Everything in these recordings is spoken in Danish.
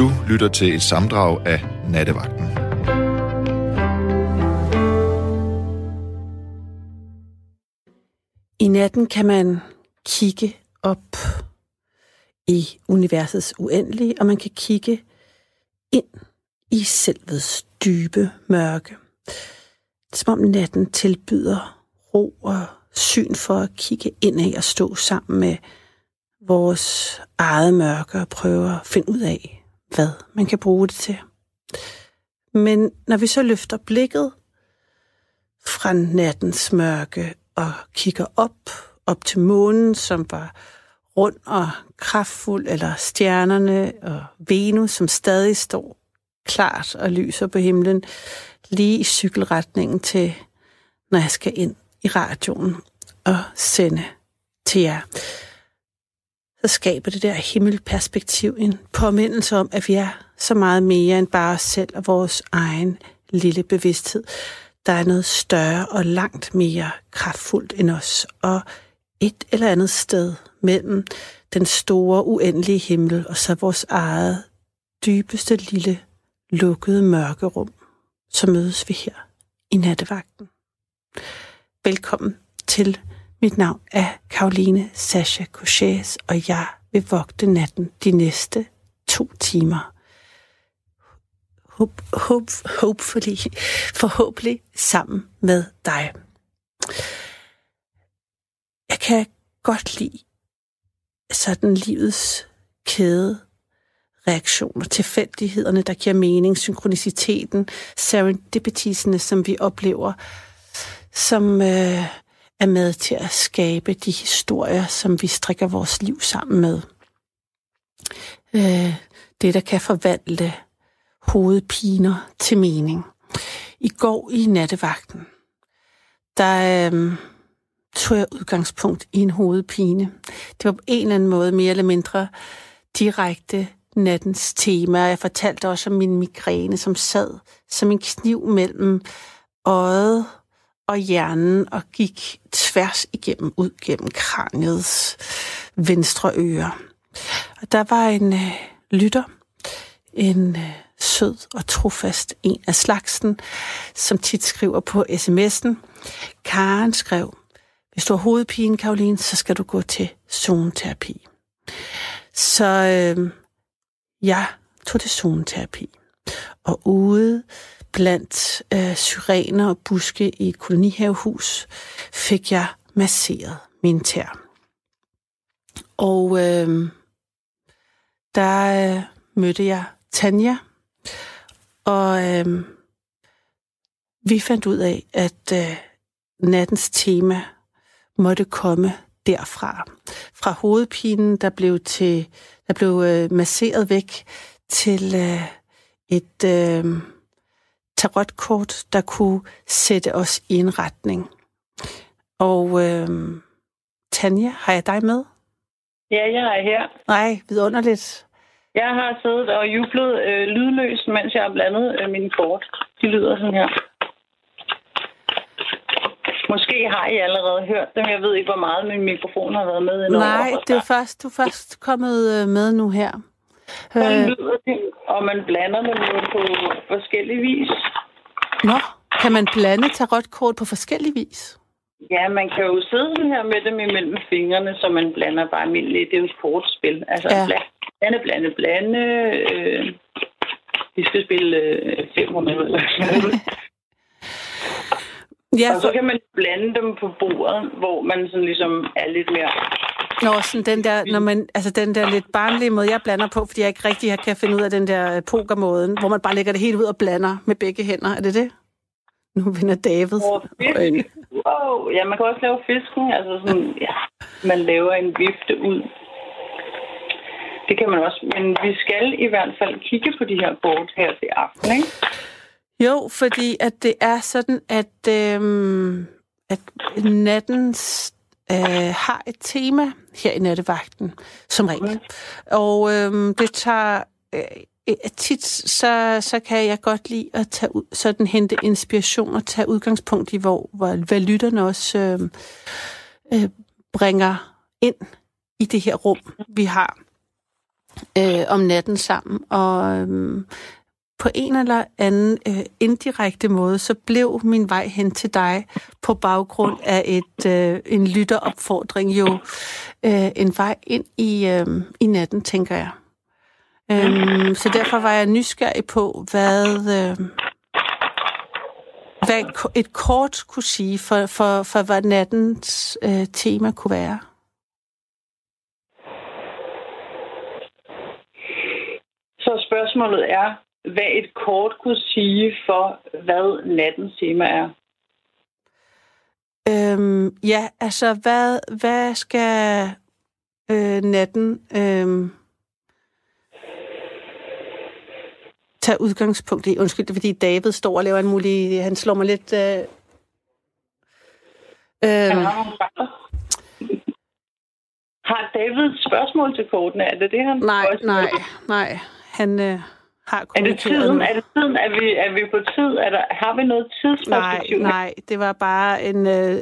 Du lytter til et samdrag af Nattevagten. I natten kan man kigge op i universets uendelige, og man kan kigge ind i selvets dybe mørke. Det er som om natten tilbyder ro og syn for at kigge ind af og stå sammen med vores eget mørke og prøve at finde ud af, hvad man kan bruge det til. Men når vi så løfter blikket fra nattens mørke og kigger op, op til månen, som var rund og kraftfuld, eller stjernerne og Venus, som stadig står klart og lyser på himlen, lige i cykelretningen til, når jeg skal ind i radioen og sende til jer. Så skaber det der himmelperspektiv en påmindelse om, at vi er så meget mere end bare os selv og vores egen lille bevidsthed. Der er noget større og langt mere kraftfuldt end os, og et eller andet sted mellem den store, uendelige himmel og så vores eget dybeste lille lukkede mørkerum, så mødes vi her i nattevagten. Velkommen til. Mit navn er Karoline Sasha Couchés, og jeg vil vogte natten de næste to timer. Hope, hope, hopefully, forhåbentlig sammen med dig. Jeg kan godt lide sådan livets kæde reaktioner, tilfældighederne, der giver mening, synkroniciteten, serendipitisene, som vi oplever, som øh, er med til at skabe de historier, som vi strikker vores liv sammen med. Øh, det, der kan forvandle hovedpiner til mening. I går i nattevagten, der øh, tog jeg udgangspunkt i en hovedpine. Det var på en eller anden måde mere eller mindre direkte nattens tema. Jeg fortalte også om min migræne, som sad som en kniv mellem øjet og hjernen og gik tværs igennem, ud gennem kraniets venstre øre. Og der var en øh, lytter, en øh, sød og trofast en af slagsen, som tit skriver på sms'en. Karen skrev, hvis du har hovedpine, Karoline, så skal du gå til zoneterapi. Så øh, jeg tog til zoneterapi. Og ude blandt øh, syrener og buske i et kolonihavehus fik jeg masseret min tær. Og øh, der øh, mødte jeg Tanja, og øh, vi fandt ud af, at øh, nattens tema måtte komme derfra. Fra hovedpinen, der blev, til, der blev øh, masseret væk, til øh, et øh, tarotkort, der kunne sætte os i en retning. Og øh, Tanja, har jeg dig med? Ja, jeg er her. Nej, vidunderligt. Jeg har siddet og jublet øh, lydløst, mens jeg har blandet øh, mine kort. De lyder sådan her. Måske har I allerede hørt dem. Jeg ved ikke, hvor meget min mikrofon har været med. Nej, det er først, du er først kommet øh, med nu her. Sådan øh... lyder det, og man blander dem jo på forskellige vis. Nå, kan man blande tarotkort på forskellige vis? Ja, man kan jo sidde her med dem imellem fingrene, så man blander bare almindeligt. Det er jo et kortspil. Altså ja. blande, blande, blande. Øh, vi skal spille øh, 500 minutter. Ja, og så kan man blande dem på bordet, hvor man sådan ligesom er lidt mere... Nå, sådan den der, når man, altså den der lidt barnlige måde, jeg blander på, fordi jeg ikke rigtig kan finde ud af den der øh, pokermåden, hvor man bare lægger det helt ud og blander med begge hænder. Er det det? Nu vinder David. Oh, wow. Ja, man kan også lave fisken. Altså sådan, ja, man laver en vifte ud. Det kan man også. Men vi skal i hvert fald kigge på de her kort her til aften, ikke? Jo, fordi at det er sådan, at, øhm, at nattens øh, har et tema her i nattevagten, som regel. Og øhm, det tager... Øh, tit så, så kan jeg godt lide at tage ud, sådan hente inspiration og tage udgangspunkt i, hvor, hvor hvad lytterne også øh, øh, bringer ind i det her rum, vi har. øh, om natten sammen, og øh, på en eller anden øh, indirekte måde, så blev min vej hen til dig på baggrund af et øh, en lytteropfordring jo øh, en vej ind i, øh, i natten, tænker jeg. Øhm, så derfor var jeg nysgerrig på, hvad, øh, hvad et kort kunne sige for, for, for hvad nattens øh, tema kunne være. Så spørgsmålet er, hvad et kort kunne sige for, hvad nattens tema er? Øhm, ja, altså, hvad, hvad skal øh, natten øh, tage udgangspunkt i? Undskyld, fordi David står og laver en mulig... Han slår mig lidt... Øh, øh, har David et spørgsmål til kortene? Er det det, han... Nej, nej, nej. Han... Øh, har Er det tiden? Er det tiden? Er vi, er vi på tid? Er der, har vi noget tidsperspektiv? Nej, nej. Det var bare en øh,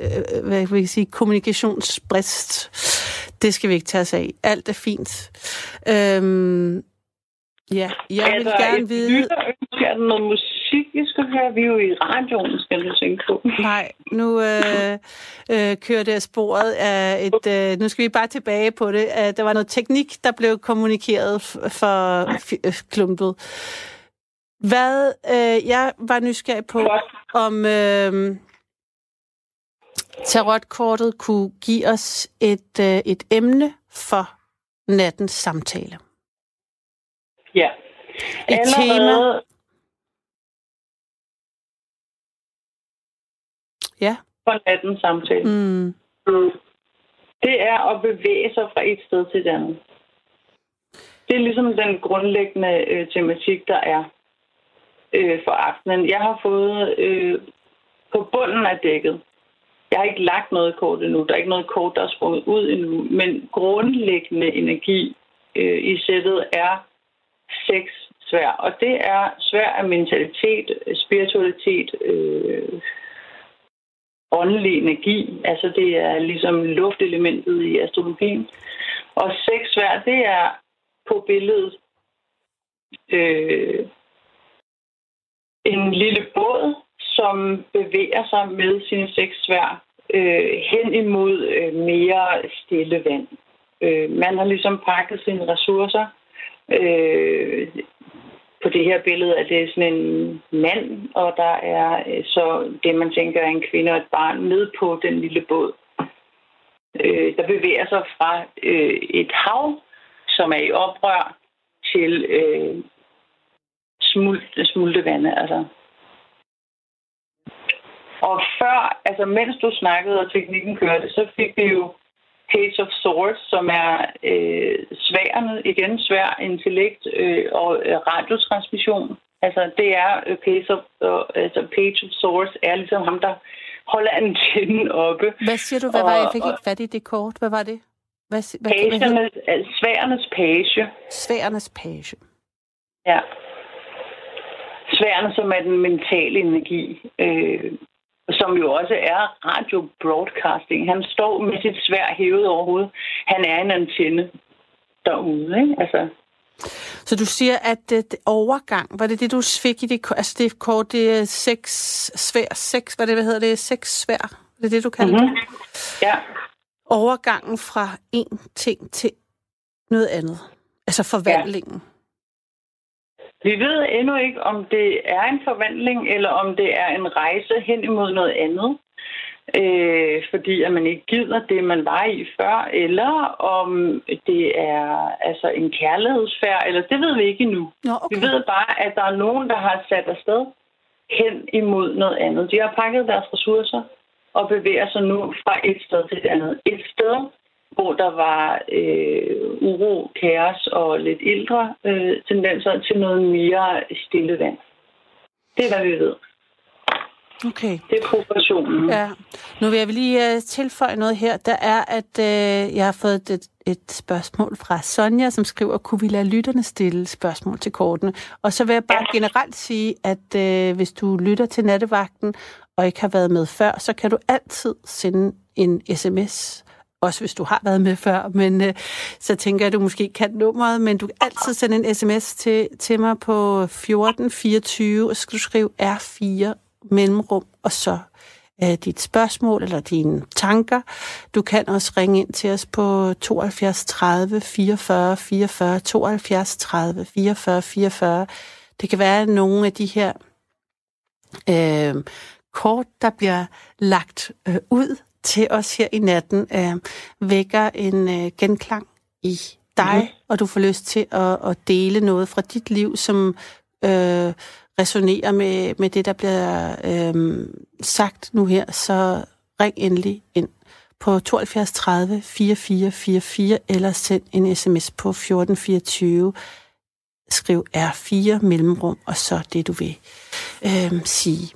hvad vil jeg sige, kommunikationsbrist. Det skal vi ikke tage os af. Alt er fint. Øhm, ja, jeg er vil gerne vide... Er der noget musik, vi skal høre? Vi er jo i radioen, skal du tænke på. Nej, nu øh, øh, kører det af sporet af et... Øh, nu skal vi bare tilbage på det. Uh, der var noget teknik, der blev kommunikeret for øh, klumpet. Hvad øh, jeg var nysgerrig på, om øh, tarotkortet kunne give os et, øh, et emne for nattens samtale. Ja. Et Allerede, tema, Ja. For nattens samtale. Mm. Det er at bevæge sig fra et sted til et andet. Det er ligesom den grundlæggende øh, tematik, der er øh, for aftenen. Jeg har fået øh, på bunden af dækket. Jeg har ikke lagt noget kort endnu. Der er ikke noget kort, der er sprunget ud endnu. Men grundlæggende energi øh, i sættet er seks svær. Og det er svær af mentalitet, spiritualitet, øh, åndelig energi. Altså det er ligesom luftelementet i astrologien. Og seks svær, det er på billedet øh, en lille båd, som bevæger sig med sine seks svær øh, hen imod øh, mere stille vand. Øh, man har ligesom pakket sine ressourcer. Øh, på det her billede er det sådan en mand, og der er øh, så det, man tænker er en kvinde og et barn med på den lille båd. Øh, der bevæger sig fra øh, et hav, som er i oprør, til øh, smult, smultevande. Altså. Og før, altså mens du snakkede og teknikken kørte, så fik vi jo Page of Swords, som er øh, sværende, igen svær intellekt øh, og øh, radiotransmission. Altså det er øh, Page, of, øh, altså Page of Swords er ligesom ham, der holder antennen oppe. Hvad siger du? Hvad var jeg fik ikke fat i det kort? Hvad var det? Hvad, hvad, pagernes, hvad altså, sværernes page. Sværernes page. Ja. Sværene, som er den mentale energi. Øh, som jo også er radio broadcasting. Han står med sit svær hævet over hovedet. Han er en antenne derude, ikke? Altså, så du siger, at det, det overgang, var det det, du fik i det, altså det kort, det er seks svær, seks, hvad det, hvad hedder det, seks svær, det er det, du kalder mm-hmm. det? Ja. Overgangen fra en ting til noget andet, altså forvandlingen. Ja. Vi ved endnu ikke, om det er en forvandling, eller om det er en rejse hen imod noget andet. Øh, fordi at man ikke gider det, man var i før, eller om det er altså en kærlighedsfærd, eller det ved vi ikke endnu. Nå, okay. Vi ved bare, at der er nogen, der har sat afsted hen imod noget andet. De har pakket deres ressourcer og bevæger sig nu fra et sted til et andet. Et sted, hvor der var øh, uro, kaos og lidt ældre øh, tendenser til noget mere stille vand. Det er, hvad vi ved. Okay. Det er progressionen. Ja. Nu vil jeg lige uh, tilføje noget her. Der er, at uh, jeg har fået et, et spørgsmål fra Sonja, som skriver, kunne vi lade lytterne stille spørgsmål til kortene? Og så vil jeg bare ja. generelt sige, at uh, hvis du lytter til nattevagten og ikke har været med før, så kan du altid sende en sms også hvis du har været med før, men øh, så tænker jeg, at du måske kan nummeret, men du kan altid sende en sms til, til mig på 1424, og så skal du skrive R4 mellemrum, og så øh, dit spørgsmål eller dine tanker. Du kan også ringe ind til os på 72 30 44 44, 72 30 44 44. Det kan være nogle af de her øh, kort, der bliver lagt øh, ud til os her i natten, øh, vækker en øh, genklang i dig, mm. og du får lyst til at, at dele noget fra dit liv, som øh, resonerer med, med det, der bliver øh, sagt nu her, så ring endelig ind på 72 30 4444 eller send en sms på 1424. Skriv R4 mellemrum, og så det, du vil øh, sige.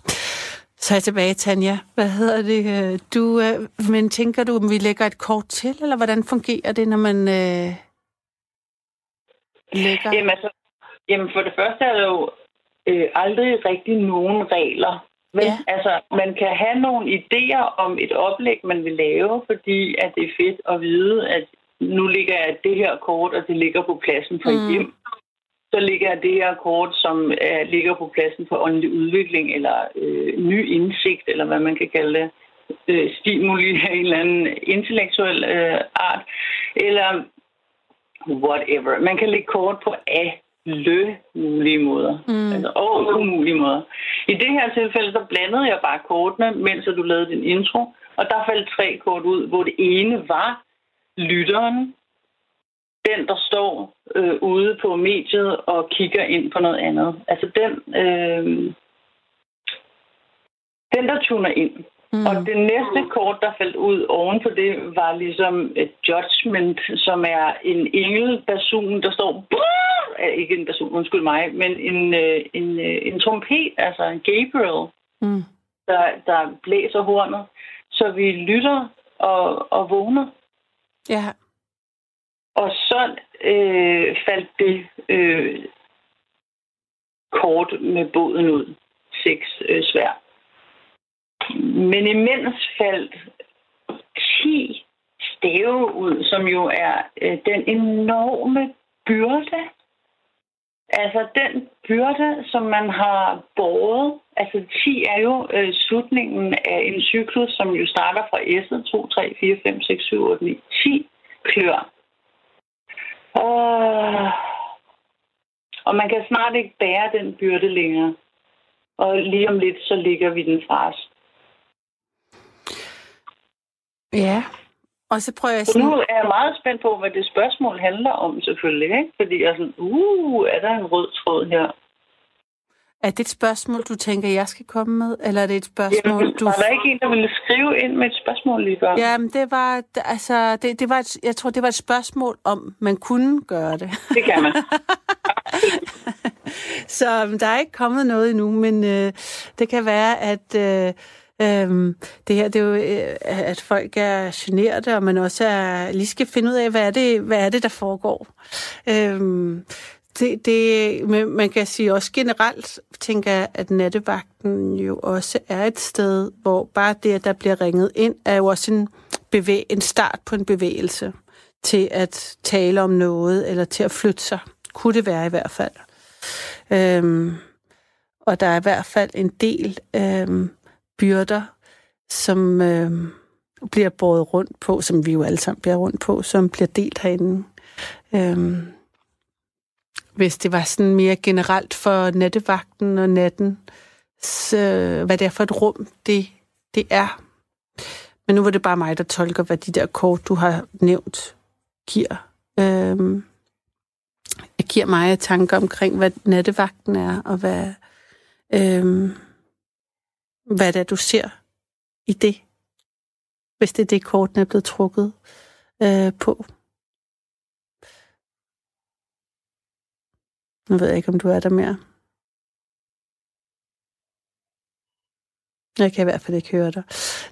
Så er jeg tilbage, Tanja. Hvad hedder det? Øh, du, øh, men tænker du, at vi lægger et kort til, eller hvordan fungerer det, når man øh, lægger? Jamen, altså, jamen, for det første er der jo øh, aldrig rigtig nogen regler. Men ja. altså, man kan have nogle idéer om et oplæg, man vil lave, fordi at det er fedt at vide, at nu ligger jeg det her kort, og det ligger på pladsen for mm. hjem så ligger det her kort, som er, ligger på pladsen for åndelig udvikling, eller øh, ny indsigt, eller hvad man kan kalde det, øh, stimuli af en eller anden intellektuel øh, art, eller whatever. Man kan lægge kort på alle mulige måder, mm. altså og umulige måder. I det her tilfælde, så blandede jeg bare kortene, mens du lavede din intro, og der faldt tre kort ud, hvor det ene var lytteren, den, der står øh, ude på mediet og kigger ind på noget andet. Altså den, øh, den der tuner ind. Mm. Og det næste kort, der faldt ud oven på det, var ligesom et judgment, som er en engelperson, der står... Ikke en person, undskyld mig, men en, øh, en, øh, en trompet, altså en Gabriel, mm. der, der blæser hornet. Så vi lytter og, og vågner. Ja. Og så øh, faldt det øh, kort med båden ud. Seks øh, svær. Men imens faldt 10 stave ud, som jo er øh, den enorme byrde. Altså den byrde, som man har båret. Altså 10 er jo øh, slutningen af en cyklus, som jo starter fra S'et. 2, 3, 4, 5, 6, 7, 8, 9, 10 klør. Og, og man kan snart ikke bære den byrde længere. Og lige om lidt, så ligger vi den fra os. Ja, og så prøver jeg sådan... Nu er jeg meget spændt på, hvad det spørgsmål handler om, selvfølgelig. Ikke? Fordi jeg er sådan, uh, er der en rød tråd her? Er det et spørgsmål, du tænker, jeg skal komme med? Eller er det et spørgsmål, Jamen, du... Var der ikke en, der ville skrive ind med et spørgsmål lige før? Jamen, det var... Altså, det, det var et, jeg tror, det var et spørgsmål om, man kunne gøre det. Det kan man. Så um, der er ikke kommet noget endnu, men øh, det kan være, at... Øh, Øhm, det her, det er jo, øh, at folk er generede, og man også er, lige skal finde ud af, hvad er det, hvad er det der foregår. Øhm, det, det, man kan sige også generelt, tænker jeg, at nattevagten jo også er et sted, hvor bare det, at der bliver ringet ind, er jo også en, bevæg, en start på en bevægelse til at tale om noget, eller til at flytte sig. Kunne det være i hvert fald. Øhm, og der er i hvert fald en del øhm, byrder, som øhm, bliver båret rundt på, som vi jo alle sammen bliver rundt på, som bliver delt herinde. Øhm, hvis det var sådan mere generelt for nattevagten og natten, så, hvad det er for et rum, det, det er. Men nu var det bare mig, der tolker, hvad de der kort, du har nævnt, giver. Øhm, jeg giver mig tanker omkring, hvad nattevagten er, og hvad, øhm, hvad det er, du ser i det, hvis det er det, kortene er blevet trukket øh, på. Nu ved jeg ikke, om du er der mere. Jeg kan i hvert fald ikke høre dig.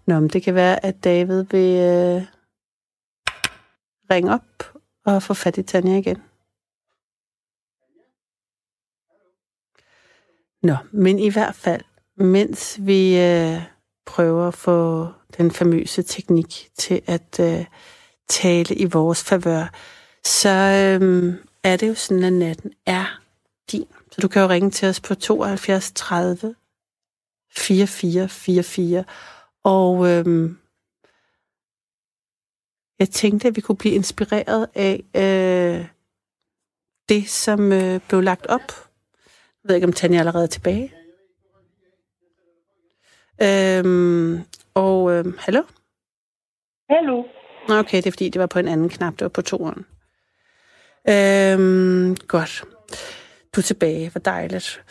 Nå, men det kan være, at David vil øh, ringe op og få fat i Tanja igen. Nå, men i hvert fald, mens vi øh, prøver at få den famøse teknik til at øh, tale i vores favør, så øh, er det jo sådan, at natten er din. Så du kan jo ringe til os på 72 30 44 44. Og øhm, jeg tænkte, at vi kunne blive inspireret af øh, det, som øh, blev lagt op. Jeg ved ikke, om Tanja allerede er tilbage. Øhm, og øhm, hallo? Hallo. Okay, det er fordi, det var på en anden knap. Det var på toeren. Øhm, godt. Du er tilbage. Hvor dejligt.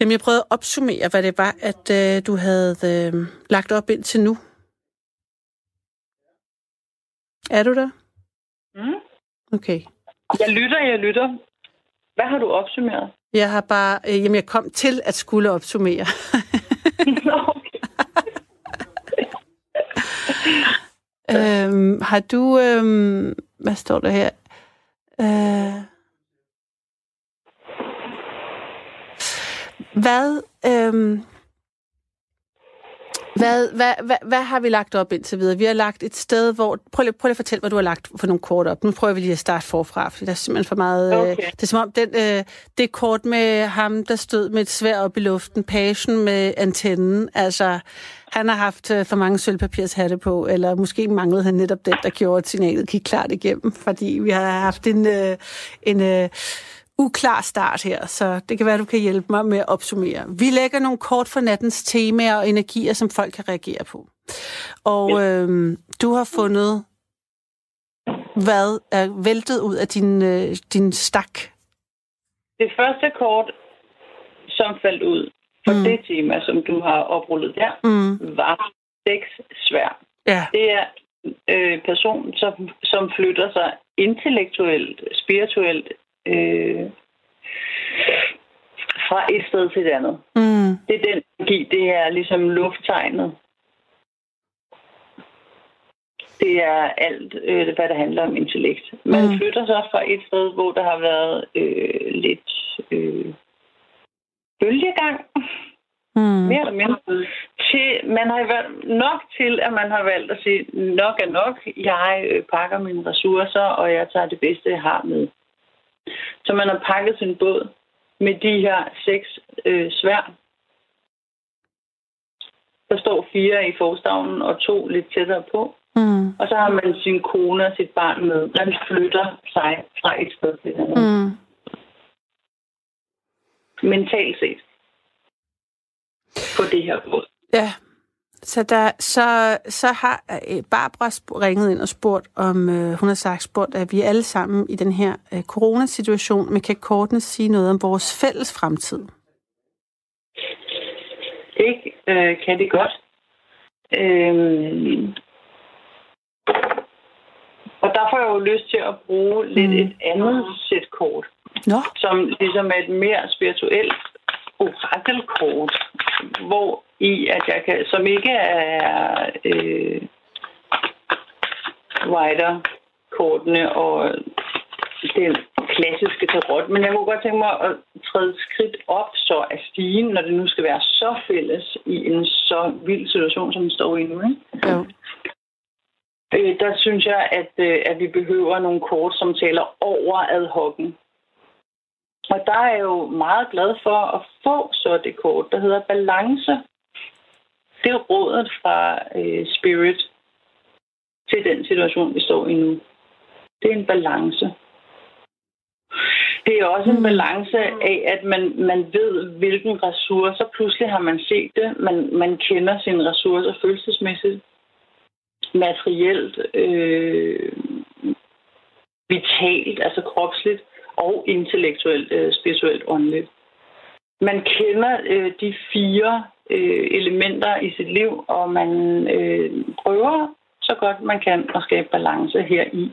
Jamen, jeg prøvede at opsummere, hvad det var, at øh, du havde øh, lagt op indtil nu. Er du der? Mm. Okay. Jeg lytter, jeg lytter. Hvad har du opsummeret? Jeg har bare... Øh, jamen, jeg kom til at skulle opsummere. okay. øhm, har du... Øhm, hvad står der her? Øh, hvad... Øhm, hvad, hvad, hvad, hvad har vi lagt op indtil videre? Vi har lagt et sted, hvor... Prøv lige, prøv lige at fortælle, hvad du har lagt for nogle kort op. Nu prøver vi lige at starte forfra, fordi der er simpelthen for meget... Okay. Øh, det er som om, den, øh, det kort med ham, der stod med et svær op i luften, pagen med antennen, altså... Han har haft øh, for mange sølvpapirshatte på, eller måske manglede han netop den, der gjorde, at signalet gik klart igennem, fordi vi har haft en, øh, en øh, uklar start her, så det kan være, du kan hjælpe mig med at opsummere. Vi lægger nogle kort for nattens temaer og energier, som folk kan reagere på. Og Ja. øh, du har fundet, hvad er væltet ud af din, øh, din stak. Det første kort, som faldt ud for Mm. det tema, som du har oprullet der, Mm. var sex svær. Ja. Det er øh, person, som, som flytter sig intellektuelt, spirituelt øh, fra et sted til et andet. Mm. Det er den energi, det er ligesom lufttegnet. Det er alt, øh, hvad der handler om intellekt. Man Mm. flytter sig fra et sted, hvor der har været øh, lidt øh, bølgegang, Mm. mere eller mindre, til, man har valgt nok til, at man har valgt at sige, nok er nok, jeg øh, pakker mine ressourcer, og jeg tager det bedste, jeg har med. Så man har pakket sin båd med de her seks øh, svær. Der står fire i forstavnen og to lidt tættere på. Mm. Og så har man sin kone og sit barn med. Man flytter sig fra et sted til et andet. Mm. Mentalt set. På det her båd. Ja, så, der, så, så har øh, Barbara ringet ind og spurgt, om øh, hun har sagt spurgt, at vi er alle sammen i den her øh, coronasituation, men kan kortene sige noget om vores fælles fremtid? Det øh, kan det godt. Øhm, og der får jeg jo lyst til at bruge lidt Mm. et andet sæt kort, Nå, som ligesom er et mere spirituelt orakelkort, hvor i at jeg kan, som ikke er øh, Rider-kortene og den klassiske tarot, men jeg kunne godt tænke mig at træde skridt op så af stigen, når det nu skal være så fælles i en så vild situation, som vi står i nu. Ikke? jo. Øh, der synes jeg, at, øh, at vi behøver nogle kort, som taler over ad hoc'en. Og der er jeg jo meget glad for at få så det kort, der hedder balance. Det er rådet fra øh, Spirit til den situation, vi står i nu. Det er en balance. Det er også en Mm. balance af, at man, man ved, hvilken ressourcer. Pludselig har man set det. Man, man kender sine ressourcer følelsesmæssigt, materielt, øh, vitalt, altså kropsligt og intellektuelt, øh, spirituelt, åndeligt. Man kender øh, de fire øh, elementer i sit liv, og man øh, prøver så godt man kan at skabe balance heri.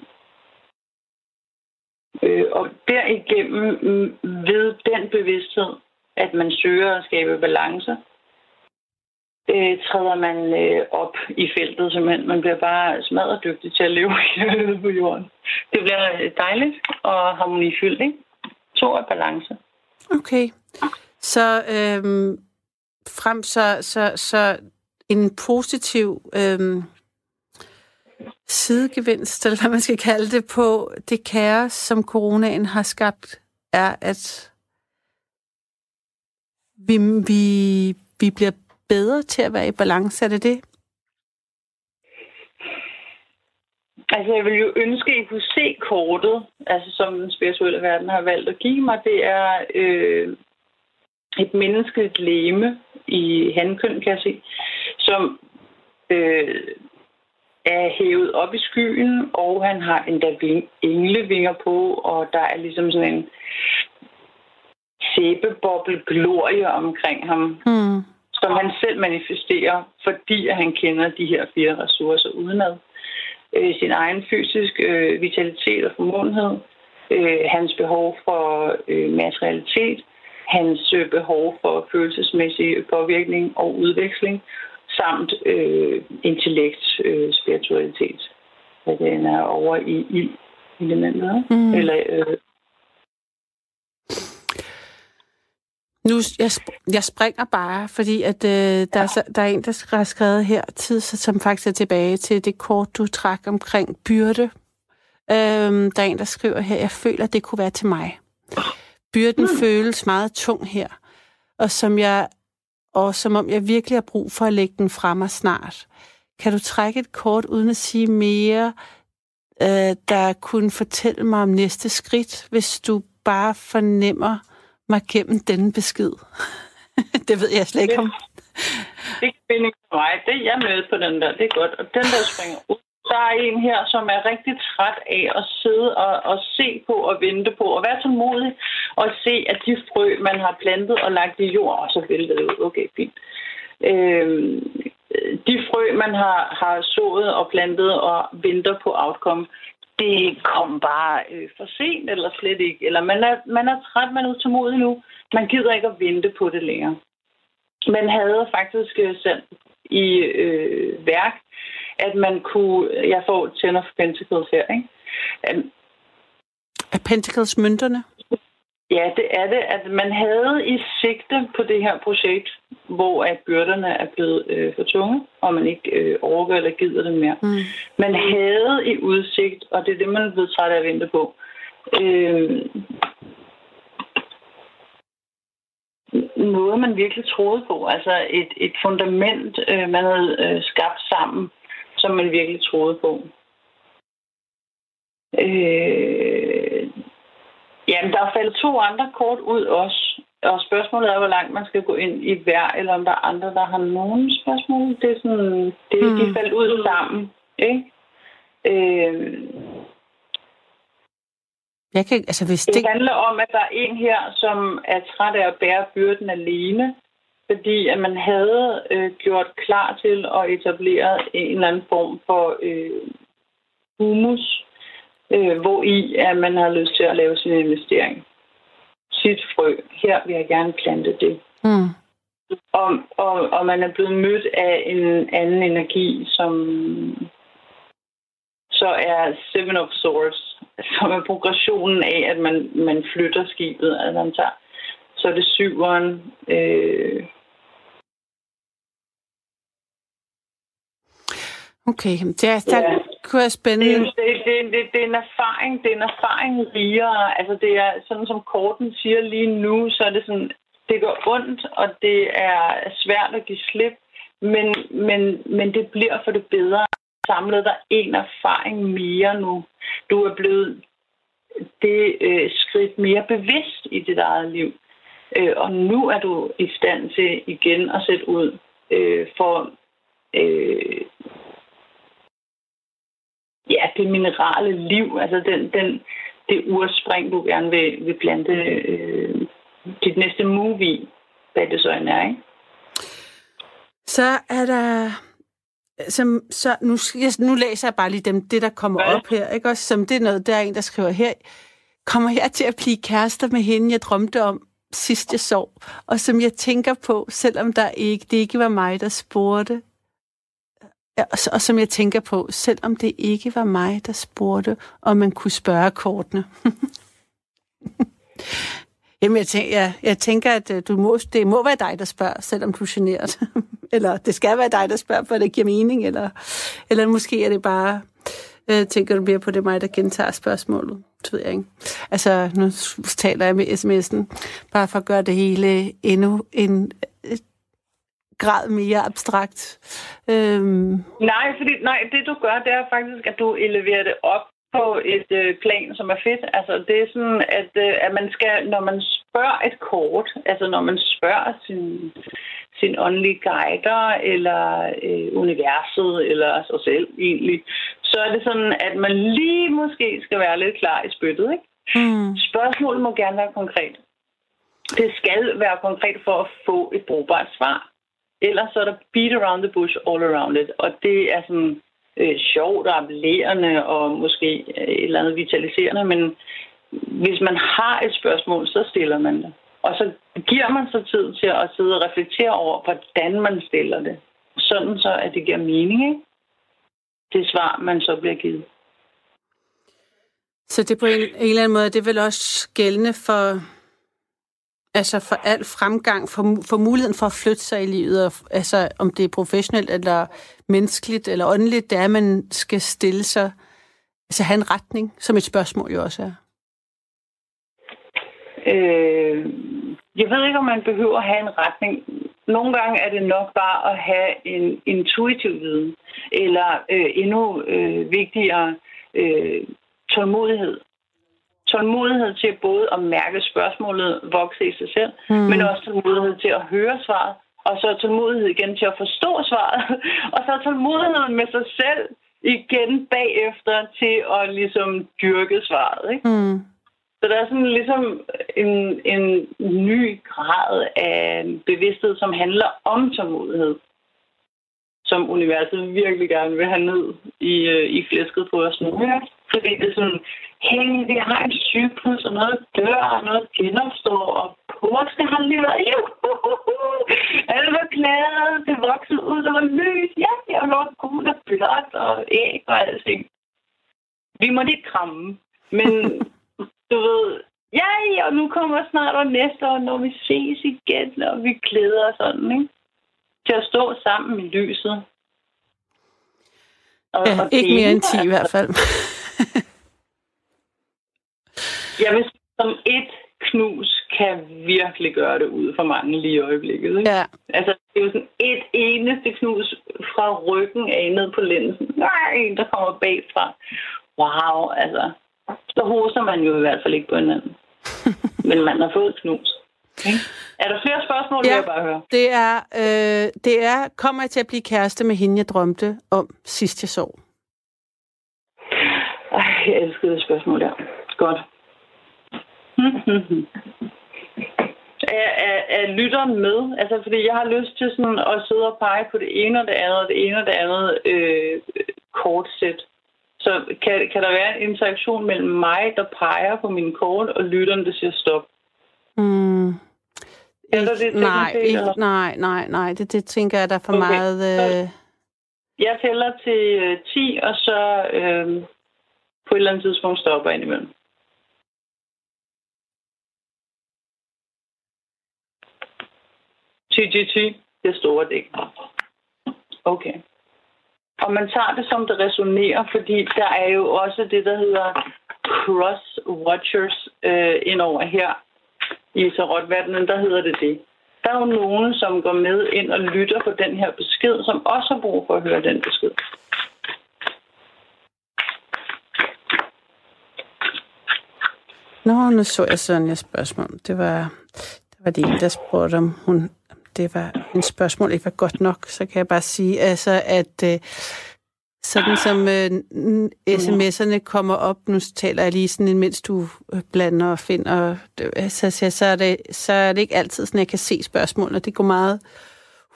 Øh, og derigennem mm, ved den bevidsthed, at man søger at skabe balance, øh, træder man øh, op i feltet, simpelthen. Man bliver bare smadret dygtig til at leve på jorden. Det bliver øh, dejligt og harmonifyldt, ikke? To er balance. Okay. Så øhm, frem så, så, så en positiv øhm, sidegevinst, eller hvad man skal kalde det, på det kaos, som coronaen har skabt, er, at vi, vi, vi bliver bedre til at være i balance. Er det det? Altså, jeg vil jo ønske, at I kunne se kortet, altså som den spirituelle verden har valgt at give mig. Det er øh, et menneskeligt leme i handkøn, kan jeg se, som øh, er hævet op i skyen, og han har endda ving, englevinger på, og der er ligesom sådan en sæbeboble glorie omkring ham, mm. Som han selv manifesterer, fordi han kender de her fire ressourcer udenad. Øh, sin egen fysisk øh, vitalitet og formodenhed, øh, hans behov for øh, materialitet, hans øh, behov for følelsesmæssig påvirkning og udveksling, samt øh, intellekt, øh, spiritualitet. Hvad den er over i ild elementet, mm. eller øh, Nu, jeg, jeg springer bare, fordi at, øh, der, er, der er en, der har skrevet her tid, som faktisk er tilbage til det kort, du trak omkring byrde. Øhm, der er en, der skriver her, jeg føler, at det kunne være til mig. Byrden mm. føles meget tung her, og som jeg og som om jeg virkelig har brug for at lægge den fra mig snart. Kan du trække et kort uden at sige mere, øh, der kunne fortælle mig om næste skridt, hvis du bare fornemmer, mig gennem denne besked. det ved jeg slet ikke om. Det er ikke for mig. Det er jeg med på den der. Det er godt. Og den der springer ud. Der er en her, som er rigtig træt af at sidde og, og se på og vente på og være tålmodig og se, at de frø, man har plantet og lagt i jord, og så vælter det ud. Okay, fint. Øhm, de frø, man har, har sået og plantet og venter på outcome, det kom bare øh, for sent, eller slet ikke. Eller man er, man er træt, man er utålmodig nu. Man gider ikke at vente på det længere. Man havde faktisk øh, sendt i øh, værk, at man kunne... Jeg får Ten of Pentacles her, ikke? Um, er Pentacles mønterne? Ja, det er det, at man havde i sigte på det her projekt, hvor at byrderne er blevet øh, for tunge, og man ikke øh, overgår eller gider det mere. Mm. Man havde i udsigt, og det er det, man er blevet træt af at vente på, øh, noget, man virkelig troede på. Altså et, et fundament, øh, man havde øh, skabt sammen, som man virkelig troede på. Øh, Jamen, der er faldet to andre kort ud også. Og spørgsmålet er, hvor langt man skal gå ind i hver, eller om der er andre, der har nogen spørgsmål. Det er sådan, det, mm. de faldt ud sammen, ikke? Øh, jeg kan, altså, hvis det... det handler om, at der er en her, som er træt af at bære byrden alene, fordi at man havde øh, gjort klar til at etablere en eller anden form for øh, humus øh, hvor i at man har lyst til at lave sin investering. Sit frø. Her vil jeg gerne plante det. Mm. Og, og, og man er blevet mødt af en anden energi, som så er Seven of Swords, som er progressionen af, at man, man flytter skibet. Altså man tager, så er det syveren, øh, Okay, det er, der ja kunne være spændende. Det, det, det, det, det, er en erfaring, det er en erfaring rigere. Altså det er sådan, som Korten siger lige nu, så er det sådan, det går ondt, og det er svært at give slip, men, men, men det bliver for det bedre. Samlet der en erfaring mere nu. Du er blevet det øh, skridt mere bevidst i dit eget liv. Øh, og nu er du i stand til igen at sætte ud øh, for øh, ja, det minerale liv, altså den, den, det urspring, du gerne vil, vil plante øh, dit næste movie, hvad det så end er, ikke? Så er der... Som, så nu, jeg, nu læser jeg bare lige dem, det, der kommer ja. op her. Ikke? Også, som det er noget, der er en, der skriver her. Kommer jeg til at blive kærester med hende, jeg drømte om sidst jeg sov? Og som jeg tænker på, selvom der ikke, det ikke var mig, der spurgte, og, og som jeg tænker på, selvom det ikke var mig, der spurgte, om man kunne spørge kortene. Jamen, jeg tænker, jeg, jeg tænker at øh, du må, det må være dig, der spørger, selvom du er generet. eller det skal være dig, der spørger, for det giver mening. Eller, eller måske er det bare Øh, tænker du mere på, det er mig, der gentager spørgsmålet? Det ved jeg ikke. Altså, nu taler jeg med sms'en, bare for at gøre det hele endnu en øh, grad mere abstrakt. Øhm. Nej, fordi nej, det du gør, det er faktisk, at du eleverer det op på et øh, plan, som er fedt. Altså, det er sådan, at, øh, at man skal, når man spørger et kort, altså når man spørger sin, sin åndelige guider, eller øh, universet, eller sig selv egentlig, så er det sådan, at man lige måske skal være lidt klar i spyttet, ikke? Mm. Spørgsmålet må gerne være konkret. Det skal være konkret for at få et brugbart svar. Ellers så er der beat around the bush all around it. Og det er sådan øh, sjovt og appellerende og måske øh, et eller andet vitaliserende, men hvis man har et spørgsmål, så stiller man det. Og så giver man sig tid til at sidde og reflektere over, hvordan man stiller det. Sådan så, at det giver mening, ikke? Det svar, man så bliver givet. Så det på en, en eller anden måde, det er vel også gældende for Altså for al fremgang, for, for muligheden for at flytte sig i livet, og, altså om det er professionelt eller menneskeligt eller åndeligt, det er, at man skal stille sig, altså have en retning, som et spørgsmål jo også er. Øh, jeg ved ikke, om man behøver at have en retning. Nogle gange er det nok bare at have en intuitiv viden, eller øh, endnu øh, vigtigere øh, tålmodighed tålmodighed til både at mærke spørgsmålet vokse i sig selv, mm. men også tålmodighed til at høre svaret, og så tålmodighed igen til at forstå svaret, og så tålmodighed med sig selv igen bagefter til at ligesom dyrke svaret. Ikke? Mm. Så der er sådan ligesom en, en ny grad af bevidsthed, som handler om tålmodighed som universet virkelig gerne vil have ned i, øh, i flæsket på os nu. Ja. Fordi det er sådan, hey, vi har en cyklus, og noget dør, og noget genopstår, og påske har lige været, alle var glade, det voksede ud, der var lys, ja, jeg var gul og blåt, og æg og alting. Vi må ikke kramme, men du ved, ja, og nu kommer snart og næste år, når vi ses igen, og vi glæder os sådan, ikke? Til at stå sammen i lyset. Og, ja, og ikke mere end 10 i hvert fald. Jeg vil som et knus kan virkelig gøre det ud for mange lige i øjeblikket. Ikke? Ja. Altså, det er jo sådan et eneste knus fra ryggen af ned på linsen. Nej, der kommer bagfra. Wow, altså. Så hoser man jo i hvert fald ikke på hinanden. Men man har fået knus. Okay. Er der flere spørgsmål, ja, jeg bare høre? Det er, øh, det er, kommer jeg til at blive kæreste med hende, jeg drømte om sidst jeg sov? Ej, jeg elsker det spørgsmål der. Godt. er, er, er lytteren med? Altså, fordi jeg har lyst til sådan at sidde og pege på det ene og det andet, og det ene og det andet øh, kortsæt. Så kan, kan der være en interaktion mellem mig, der peger på min kort, og lytteren, der siger stop? Mm. Eller det nej, set, ikke, nej, nej, nej. Det, det tænker jeg, der er for okay. meget... Øh... Jeg tæller til øh, 10, og så øh, på et eller andet tidspunkt stopper jeg indimellem. Ty, ty, ty. Det store dæk. Okay. Og man tager det, som det resonerer, fordi der er jo også det, der hedder cross-watchers øh, indover her i tarotverdenen, der hedder det det. Der er jo nogen, som går med ind og lytter på den her besked, som også har brug for at høre den besked. Nå, nu så jeg sådan et spørgsmål. Det var, det var det en, der spurgte, om hun, det var en spørgsmål ikke var godt nok. Så kan jeg bare sige, altså, at øh, sådan som øh, sms'erne kommer op, nu taler jeg lige sådan, mens du øh, blander og finder, så, så, så, er det, så er det ikke altid sådan, at jeg kan se spørgsmålene. Det går meget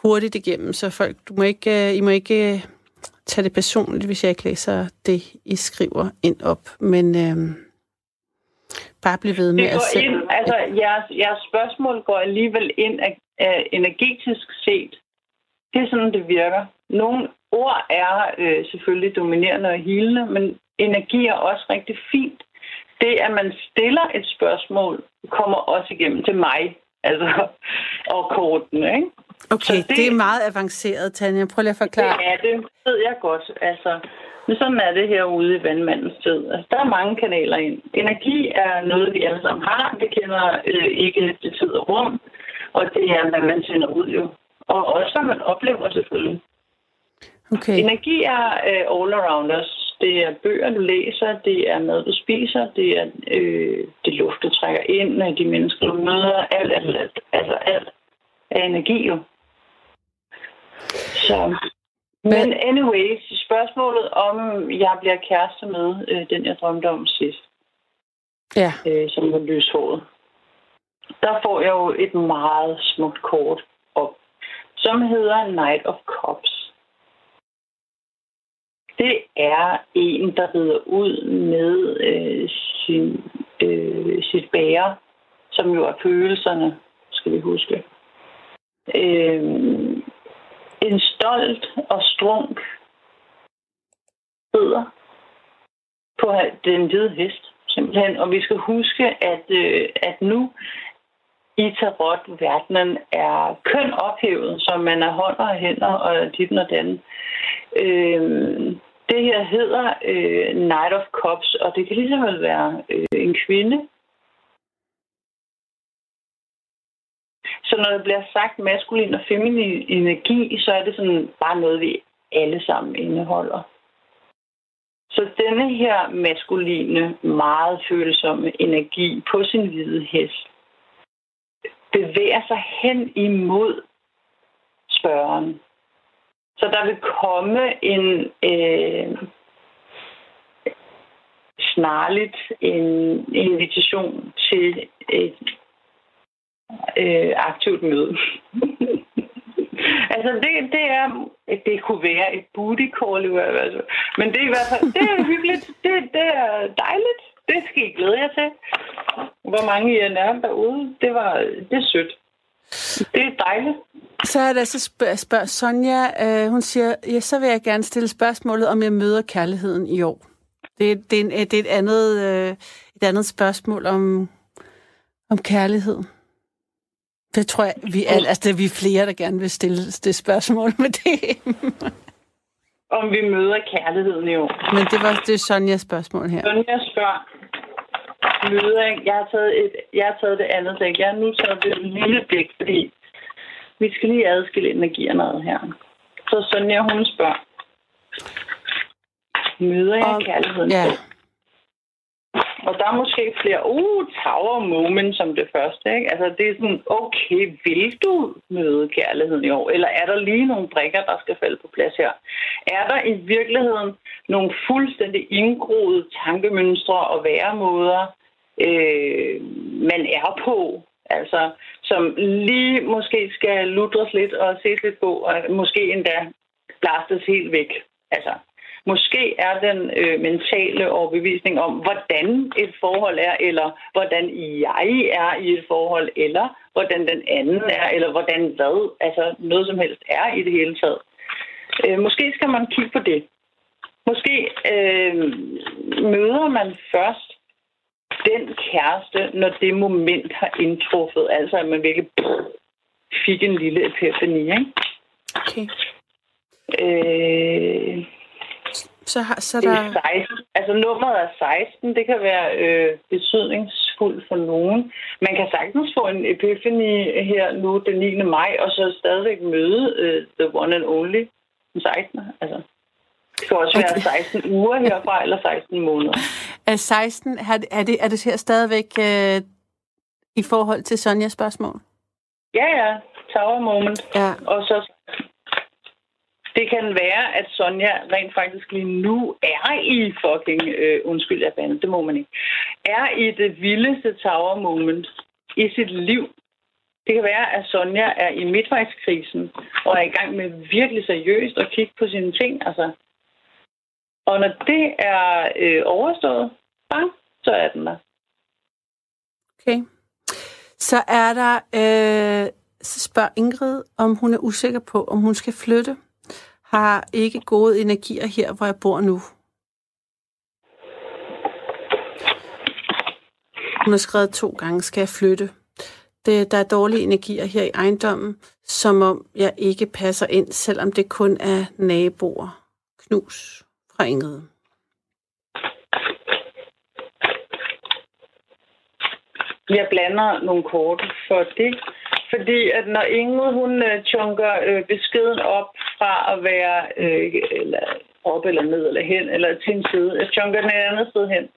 hurtigt igennem, så folk, du må ikke, øh, I må ikke øh, tage det personligt, hvis jeg ikke læser det, I skriver ind op. Men øh, bare blive ved med det at sætte... Ind, altså, jeres, jeres spørgsmål går alligevel ind af, af energetisk set. Det er sådan, det virker. Nogle ord er øh, selvfølgelig dominerende og helende, men energi er også rigtig fint. Det, at man stiller et spørgsmål, kommer også igennem til mig, altså, og kortene, ikke? Okay, det, det er meget avanceret, Tanja. Prøv lige at forklare. Ja, det ved jeg godt. Altså, Men sådan er det herude i vandmandens tid. Altså, der er mange kanaler ind. Energi er noget, vi alle sammen har. Det kender øh, ikke det tid og rum. Og det er, hvad man sender ud jo. Og også, hvad man oplever selvfølgelig. Okay. Energi er øh, all around us. Det er bøger, du læser, det er mad, du spiser, det er øh, det luft, du trækker ind, øh, de mennesker, du møder, alt, alt, alt. Altså alt er energi jo. Så men anyways, spørgsmålet om jeg bliver kæreste med øh, den, jeg drømte om sidst, Ja. øh, som var lyshåret. Der får jeg jo et meget smukt kort op, som hedder Knight of Cups. Det er en, der rider ud med øh, sin, øh, sit bære, som jo er følelserne, skal vi huske. Øh, en stolt og strunk sidder på den hvide hest, simpelthen. Og vi skal huske, at, øh, at nu i tarot-verdenen er køn ophævet, så man er hånd og hænder og dit og den. Øh, det her hedder øh, Knight of Cups, og det kan ligesom være øh, en kvinde, Så når der bliver sagt maskulin og feminin energi, så er det sådan bare noget, vi alle sammen indeholder. Så denne her maskuline, meget følsomme energi på sin hvide hest bevæger sig hen imod spørgeren. Så der vil komme en øh, snarligt en invitation til et øh, aktivt møde. altså det, det er, det kunne være et booty call i hvert fald. Men det er i hvert fald, det er hyggeligt. Det, det er dejligt. Det skal I glæde jer til. Hvor mange I er nærmere derude, det var, det er sødt. Det er dejligt. Så er der så spørg, spørg Sonja, øh, hun siger, ja, så vil jeg gerne stille spørgsmålet, om jeg møder kærligheden i år. Det, det, er, en, det er et andet, øh, et andet spørgsmål om, om kærlighed. Det tror jeg, vi er, altså, det er vi flere, der gerne vil stille det spørgsmål med det. Om vi møder kærligheden i år. Men det var det er Sonjas spørgsmål her. Sonja spørger, møder jeg, jeg har taget, et, jeg har taget det andet dæk. Jeg har nu taget det lille dæk, fordi vi skal lige adskille energierne her. Så Sonja, hun spørger, møder jeg Og- kærligheden Ja? Og der er måske flere, uh, tower moment som det første, ikke? Altså, det er sådan, okay, vil du møde kærligheden i år? Eller er der lige nogle brikker, der skal falde på plads her? Er der i virkeligheden nogle fuldstændig indgroede tankemønstre og væremåder, øh, man er på? Altså, som lige måske skal lutres lidt og ses lidt på, og måske endda blastes helt væk. Altså, Måske er den øh, mentale overbevisning om, hvordan et forhold er, eller hvordan jeg er i et forhold, eller hvordan den anden er, eller hvordan hvad, altså noget som helst er i det hele taget. Øh, måske skal man kigge på det. Måske øh, møder man først den kæreste, når det moment har indtruffet, altså at man virkelig fik en lille epifani, ikke? okay. Øh, Så, har, så er Det der... er 16. Altså nummeret er 16. Det kan være øh, betydningsfuldt for nogen. Man kan sagtens få en epiphany her nu den 9. maj, og så stadigvæk møde øh, the one and only den 16. Altså, det kan også være 16 uger herfra, eller 16 måneder. Er 16, er det, er det, er det her stadigvæk øh, i forhold til Sonjas spørgsmål? Ja, ja. Tower moment. Ja. Og så det kan være, at Sonja rent faktisk lige nu er i fucking, øh, undskyld, jeg bander, det må man ikke, er i det vildeste tower moment i sit liv. Det kan være, at Sonja er i midtvejskrisen og er i gang med virkelig seriøst at kigge på sine ting. Altså. Og når det er øh, overstået, bang, så er den der. Okay. Så er der... Øh, så spørger Ingrid, om hun er usikker på, om hun skal flytte. Har ikke gode energier her, hvor jeg bor nu. Hun har skrevet to gange, skal jeg flytte. Det, der er dårlige energier her i ejendommen, som om jeg ikke passer ind, selvom det kun er naboer. Knus fra Ingrid. Jeg blander nogle kort for det. Fordi at når Ingrid, hun øh, chunker øh, beskeden op fra at være øh, eller op eller ned eller hen, eller til en side, jeg chunker den et andet sted hen,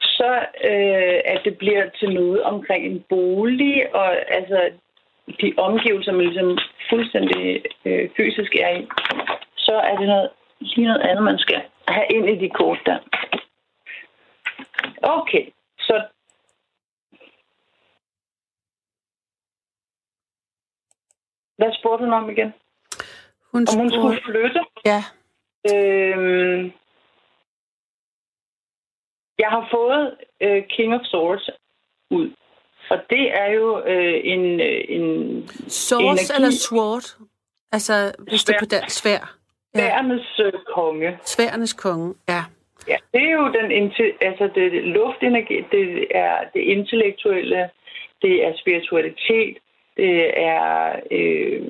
så øh, at det bliver til noget omkring en bolig, og altså de omgivelser, man ligesom fuldstændig øh, fysisk er i, så er det noget, lige noget andet, man skal have ind i de kort der. Okay, så Hvad spurgte hun om igen? Hun Om hun spurgte- skulle flytte? Ja, Øhm, jeg har fået øh, King of Swords ud. Og det er jo øh, en, øh, en swords Energi. eller sword? Altså, hvis det er på dansk svær. Ja. bærernes øh, konge. Sværernes konge, ja. Ja, det er jo den altså det er luftenergi, det er det intellektuelle, det er spiritualitet, det er øh,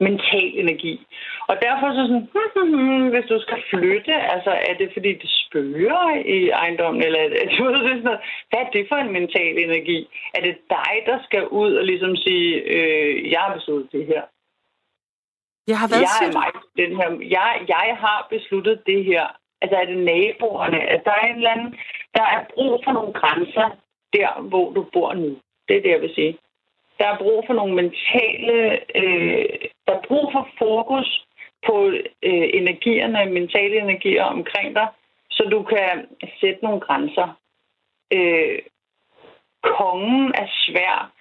mental energi. Og derfor så sådan, hvis du skal flytte, altså er det fordi det spørger i ejendommen, eller er det, du ved, sådan noget, hvad er det for en mental energi? Er det dig, der skal ud og ligesom sige, øh, jeg har besluttet det her? Jeg har været jeg er mig, den her, jeg, jeg har besluttet det her. Altså er det naboerne? Altså, der er en eller anden, der er brug for nogle grænser der, hvor du bor nu. Det er det, jeg vil sige. Der er brug for nogle mentale, øh, der er brug for fokus på øh, energierne, mentale energier omkring dig, så du kan sætte nogle grænser. Øh, kongen er svær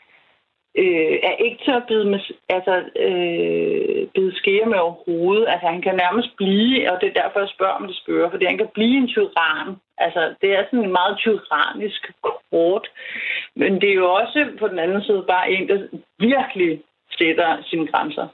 øh, er ikke til at bide, med, altså, øh, bide skære med overhovedet. Altså, han kan nærmest blive, og det er derfor, jeg spørger, om det spørger, fordi han kan blive en tyran. Altså, det er sådan en meget tyrannisk kort. Men det er jo også på den anden side bare en, der virkelig sætter sine grænser.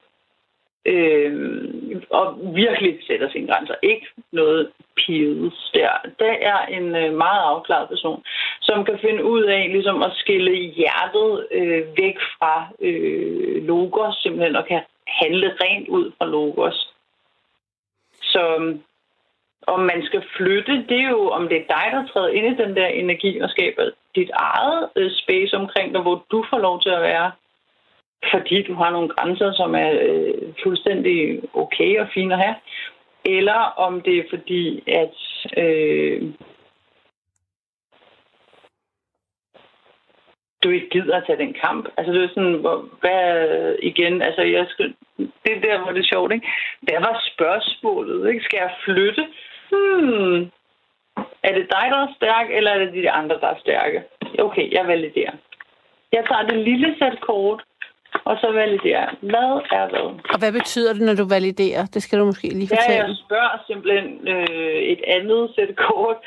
Øh, og virkelig sætter sine grænser. Ikke noget pides der. Det er en øh, meget afklaret person, som kan finde ud af ligesom at skille hjertet øh, væk fra øh, logos, simpelthen, og kan handle rent ud fra logos. Så om man skal flytte, det er jo, om det er dig, der træder ind i den der energi og skaber dit eget øh, space omkring dig, hvor du får lov til at være fordi du har nogle grænser, som er øh, fuldstændig okay og fine at have, eller om det er fordi, at øh, du ikke gider at tage den kamp. Altså det er sådan, hvor, hvad igen, altså jeg skal, det er der, hvor det er sjovt, ikke? Hvad var spørgsmålet, ikke? Skal jeg flytte? Hmm. Er det dig, der er stærk, eller er det de andre, der er stærke? Okay, jeg validerer. Jeg tager det lille sæt kort, og så validerer. Hvad er hvad? Og hvad betyder det, når du validerer? Det skal du måske lige Ja, fortælle. jeg spørger simpelthen øh, et andet sæt kort,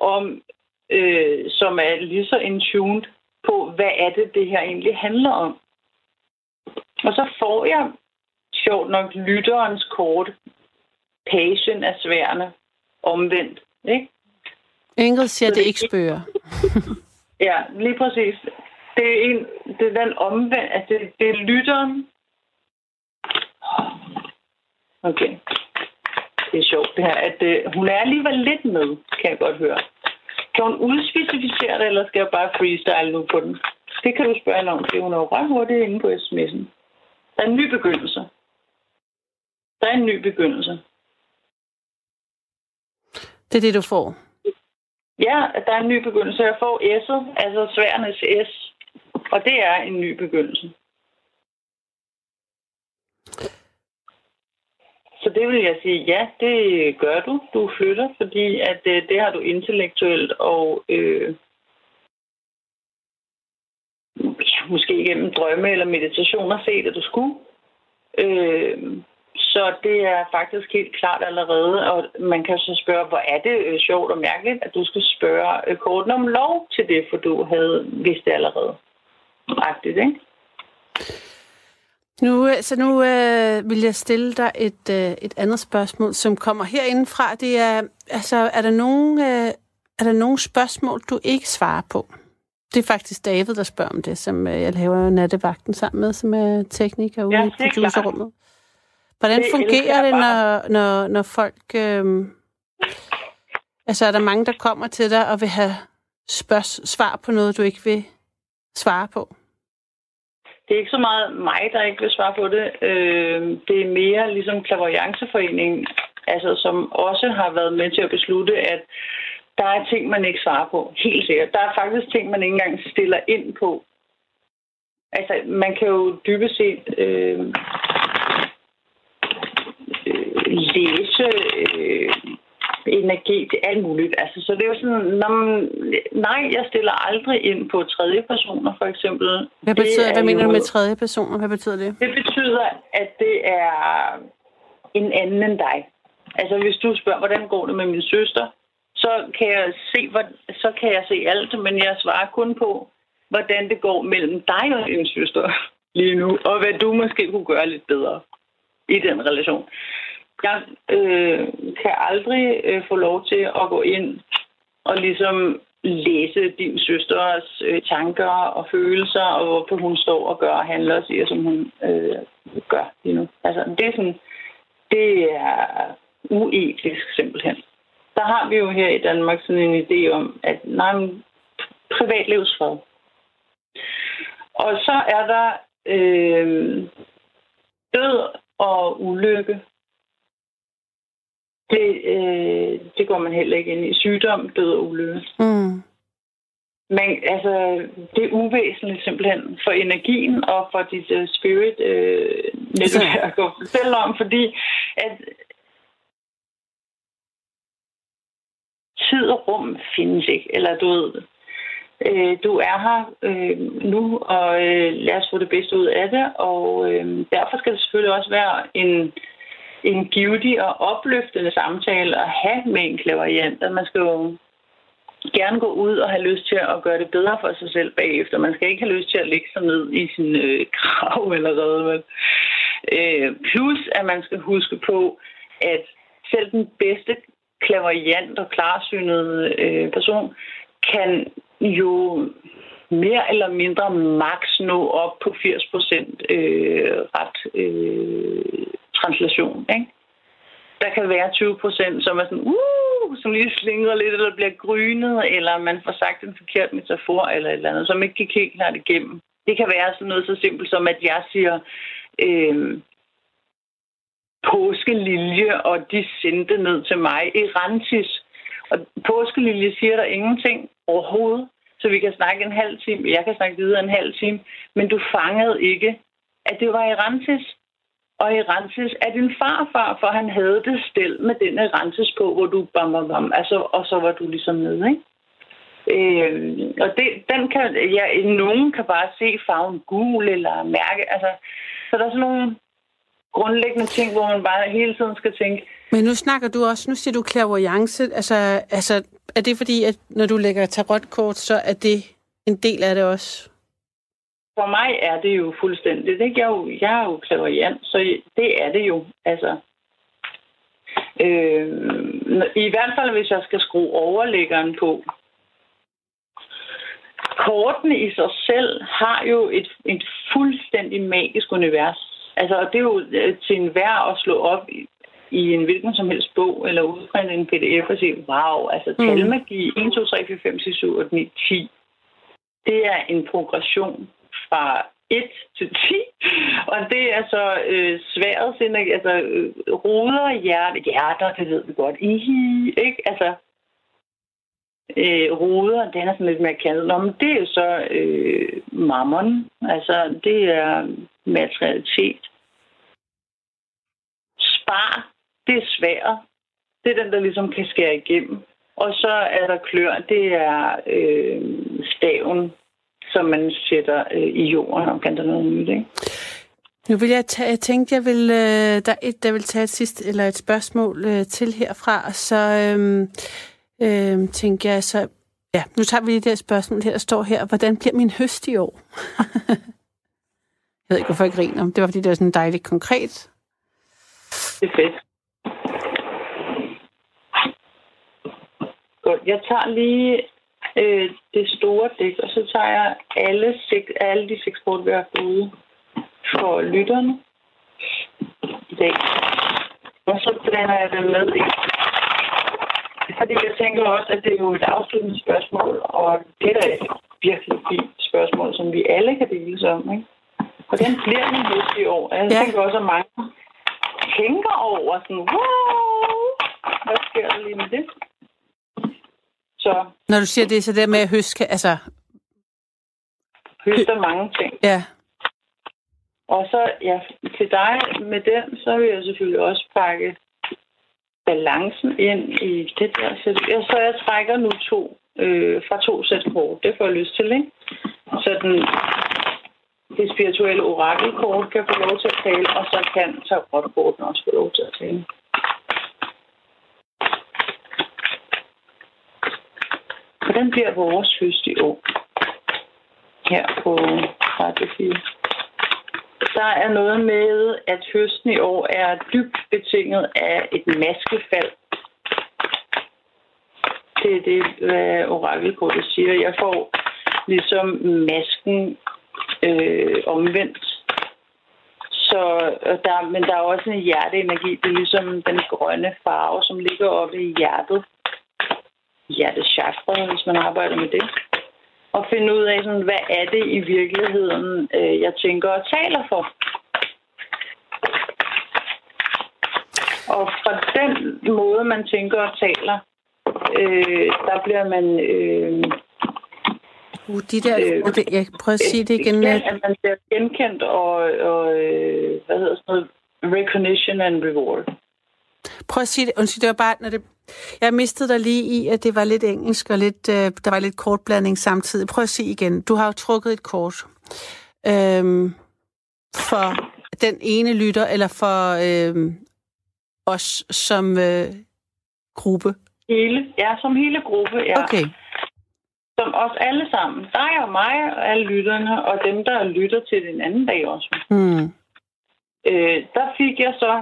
om, øh, som er lige så intuned på, hvad er det, det her egentlig handler om. Og så får jeg sjovt nok lytterens kort, pagen af sværene, omvendt. Ikke? Ingrid siger, Så det det- ikke spørger. Ja, lige præcis. Det er, en, det er den omvendt, altså det, det er lytteren. Okay. Det er sjovt det her, at øh, hun er alligevel lidt med, kan jeg godt høre. Kan hun udspecificere det, eller skal jeg bare freestyle nu på den? Det kan du spørge hende om, for hun er jo ret hurtigt inde på sms'en. Der er en ny begyndelse. Der er en ny begyndelse. Det er det, du får. Ja, der er en ny begyndelse. Jeg får S'et, altså sværnes S. Og det er en ny begyndelse. Så det vil jeg sige, ja, det gør du. Du flytter, fordi at øh, det har du intellektuelt og øh, måske gennem drømme eller meditationer set, at du skulle. Øh, så det er faktisk helt klart allerede, og man kan så spørge, hvor er det øh, sjovt og mærkeligt, at du skal spørge øh, korten om lov til det, for du havde vidst det allerede. Agtigt, ikke? Nu, øh, så nu øh, vil jeg stille dig et, øh, et andet spørgsmål, som kommer herindefra. Det er, altså, er der nogen, øh, er der nogen spørgsmål, du ikke svarer på? Det er faktisk David, der spørger om det, som øh, jeg laver nattevagten sammen med, som er tekniker ude Ja, i er producerrummet. Hvordan Det fungerer det, når, når, når folk... Øh, altså, er der mange, der kommer til dig og vil have spørgs, svar på noget, du ikke vil svare på? Det er ikke så meget mig, der ikke vil svare på det. Øh, det er mere ligesom Klaverjanceforeningen, altså, som også har været med til at beslutte, at der er ting, man ikke svarer på. Helt sikkert. Der er faktisk ting, man ikke engang stiller ind på. Altså, man kan jo dybest set øh, øh, læse øh, energi til alt muligt. Altså, så det er jo sådan, når man, nej, jeg stiller aldrig ind på tredje personer, for eksempel. Hvad, Det betyder, er hvad mener jo- du med tredje personer? Hvad betyder det? det betyder, at det er en anden end dig. Altså, hvis du spørger, hvordan går det med min søster, så kan jeg se, hvor, så kan jeg se alt, men jeg svarer kun på, hvordan det går mellem dig og din søster lige nu, og hvad du måske kunne gøre lidt bedre i den relation. Jeg øh, kan aldrig øh, få lov til at gå ind og ligesom læse din søsters øh, tanker og følelser, og hvorfor hun står og gør og handler og siger, som hun øh, gør lige nu. Altså, det er sådan, det er uetisk simpelthen. Der har vi jo her i Danmark sådan en idé om, at nej, men privatlivsfred. Og så er der øh, død og ulykke. Det, øh, det går man heller ikke ind i. Sygdom, død og ulykke. Mm. Men altså, det er uvæsentligt simpelthen for energien og for dit uh, spirit uh, netværk at fortælle om, fordi at tid og rum findes ikke, eller du ved, øh, du er her øh, nu, og øh, lad os få det bedste ud af det, og øh, derfor skal det selvfølgelig også være en, en givetig og opløftende samtale at have med en klaverjant, at man skal jo gerne gå ud og have lyst til at gøre det bedre for sig selv bagefter. Man skal ikke have lyst til at lægge sig ned i sin øh, krav allerede. Men. Øh, plus, at man skal huske på, at selv den bedste klaveriant og klarsynede øh, person kan jo mere eller mindre maks nå op på 80 procent øh, ret øh, translation. Ikke? Der kan være 20 procent, som er sådan, uh, som lige slingrer lidt, eller bliver grynet, eller man får sagt en forkert metafor, eller et eller andet, som ikke gik helt klart igennem. Det kan være sådan noget så simpelt som, at jeg siger, øh, påskelilje, og de sendte ned til mig i Rantis. Og påskelilje siger der ingenting overhovedet, så vi kan snakke en halv time, jeg kan snakke videre en halv time, men du fangede ikke, at det var i Rantis. Og i Rantis er din farfar, for han havde det stel med den her Rantis på, hvor du bam, bam, bam, altså, og så var du ligesom nede, ikke? Øh, og det, den kan, ja, nogen kan bare se farven gul eller mærke, altså, så der er sådan nogle grundlæggende ting, hvor man bare hele tiden skal tænke. Men nu snakker du også, nu siger du clairvoyance, altså, altså er det fordi, at når du lægger tarotkort, så er det en del af det også? For mig er det jo fuldstændigt. Ikke? Jeg, er jo, jeg er jo clairvoyant, så det er det jo. Altså, øh, I hvert fald, hvis jeg skal skrue overlæggeren på. Kortene i sig selv har jo et, et fuldstændig magisk univers. Altså, og det er jo øh, til enhver at slå op i, i en hvilken som helst bog, eller udprinte en pdf og sige, wow, altså Mm. talmagi 1, 2, 3, 4, 5, 6, 7, 8, 9, 10. Det er en progression fra 1 til 10, og det er så øh, sværets energi, altså øh, ruder, hjerte, hjerter, det ved vi godt, ihi, ikke? Altså, øh, ruder, den er sådan lidt mere kendt. Nå, men det er jo så øh, mammon, altså det er materialitet. Spar, det er svært. Det er den, der ligesom kan skære igennem. Og så er der klør, det er øh, staven, som man sætter øh, i jorden og kan der noget nyt, ikke? Nu vil jeg, tage, jeg tænkte, jeg vil, øh, der er et, der vil tage et sidste, eller et spørgsmål øh, til herfra, og så øh, øh, tænker jeg så, ja, nu tager vi lige det her spørgsmål her, der står her, hvordan bliver min høst i år? jeg ved ikke, hvorfor jeg griner, det var fordi, det var sådan dejligt konkret. Det er fedt. Godt, jeg tager lige øh, det store dæk, og så tager jeg alle, seks, alle de seks kort, vi har fået for lytterne. i dag. Og så blander jeg det med i. Fordi jeg tænker også, at det er jo et afsluttende spørgsmål, og det er da et virkelig fint spørgsmål, som vi alle kan dele om. Ikke? Og den bliver min høst i år. Jeg ja. tænker også, at mange tænker over sådan, wow, hvad sker der lige med det? Så, Når du siger det, så det med at høste, altså... Høster mange ting. Ja. Og så, ja, til dig med den, så vil jeg selvfølgelig også pakke balancen ind i det der. Så, så jeg trækker nu to øh, fra to sæt kort. Det får jeg lyst til, ikke? Så den, det spirituelle orakelkort kan få lov til at tale, og så kan tarotkorten også få lov til at tale. Hvordan bliver vores høst i år? Her på Radio 4. Der er noget med, at høsten i år er dybt betinget af et maskefald. Det er det, hvad orakelkortet siger. Jeg får ligesom masken øh, omvendt. Så der, men der er også en hjerteenergi. Det er ligesom den grønne farve, som ligger oppe i hjertet. Hjertechakra, hvis man arbejder med det. Og finde ud af, sådan, hvad er det i virkeligheden, øh, jeg tænker og taler for. Og fra den måde, man tænker og taler, øh, der bliver man øh, Uh, de der, øh, jeg prøver at sige det igen. Ja, at man bliver genkendt og, og øh, hvad hedder sådan noget, recognition and reward. Prøv at sige det. Undskyld, det var bare, når det... Jeg mistede dig lige i, at det var lidt engelsk og lidt, øh, der var lidt kortblanding samtidig. Prøv at sige igen. Du har jo trukket et kort. Øhm, for den ene lytter, eller for øh, os som øh, gruppe? Hele, ja, som hele gruppe, ja. Okay som os alle sammen. Dig og mig og alle lytterne, og dem, der lytter til den anden dag også. Mm. Øh, der fik jeg så,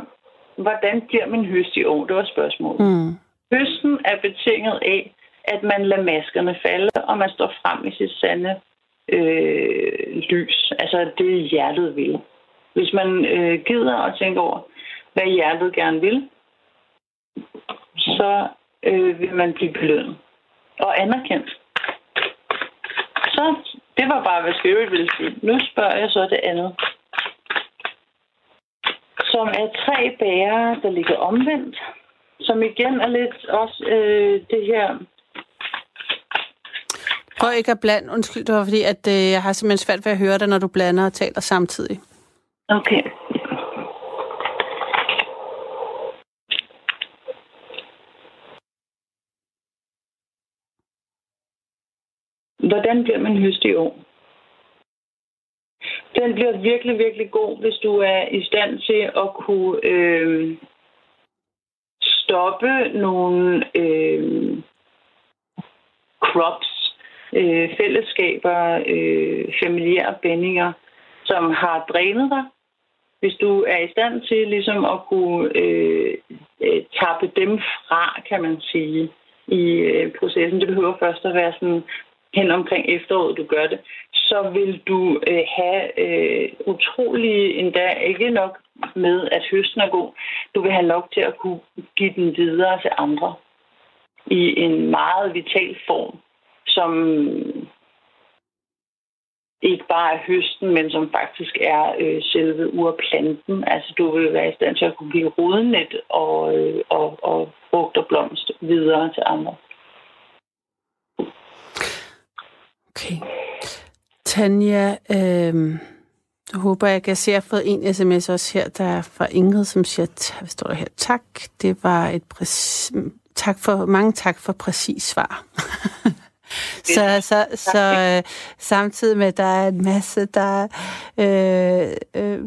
hvordan bliver min høst i år? Det var spørgsmålet. Mm. Høsten er betinget af, at man lader maskerne falde, og man står frem i sit sande øh, lys. Altså det hjertet vil. Hvis man øh, gider at tænke over, hvad hjertet gerne vil, så øh, vil man blive belønnet og anerkendt. Så det var bare, hvad Spirit ville sige. Nu spørger jeg så det andet. Som er tre bærer, der ligger omvendt. Som igen er lidt også øh, det her... Prøv ikke at blande. Undskyld, det var fordi, at øh, jeg har simpelthen svært ved at høre dig, når du blander og taler samtidig. Okay. Hvordan bliver man høst i år? Den bliver virkelig, virkelig god, hvis du er i stand til at kunne øh, stoppe nogle øh, crops, øh, fællesskaber, øh, familiære bændinger, som har drænet dig. Hvis du er i stand til ligesom at kunne øh, øh, tappe dem fra, kan man sige, i øh, processen. Det behøver først at være sådan hen omkring efteråret, du gør det, så vil du øh, have øh, utrolig endda ikke nok med, at høsten er god. Du vil have nok til at kunne give den videre til andre i en meget vital form, som ikke bare er høsten, men som faktisk er øh, selve urplanten. Altså du vil være i stand til at kunne give rodnet og, øh, og, og frugt og blomst videre til andre. Okay. Tanja, øh, jeg håber, jeg kan se, at jeg har fået en sms også her, der er fra Ingrid, som siger, hvad står der her? Tak, det var et præcis... Tak for, mange tak for præcis svar. Så, så, så øh, samtidig med, at der er en masse, der øh, øh,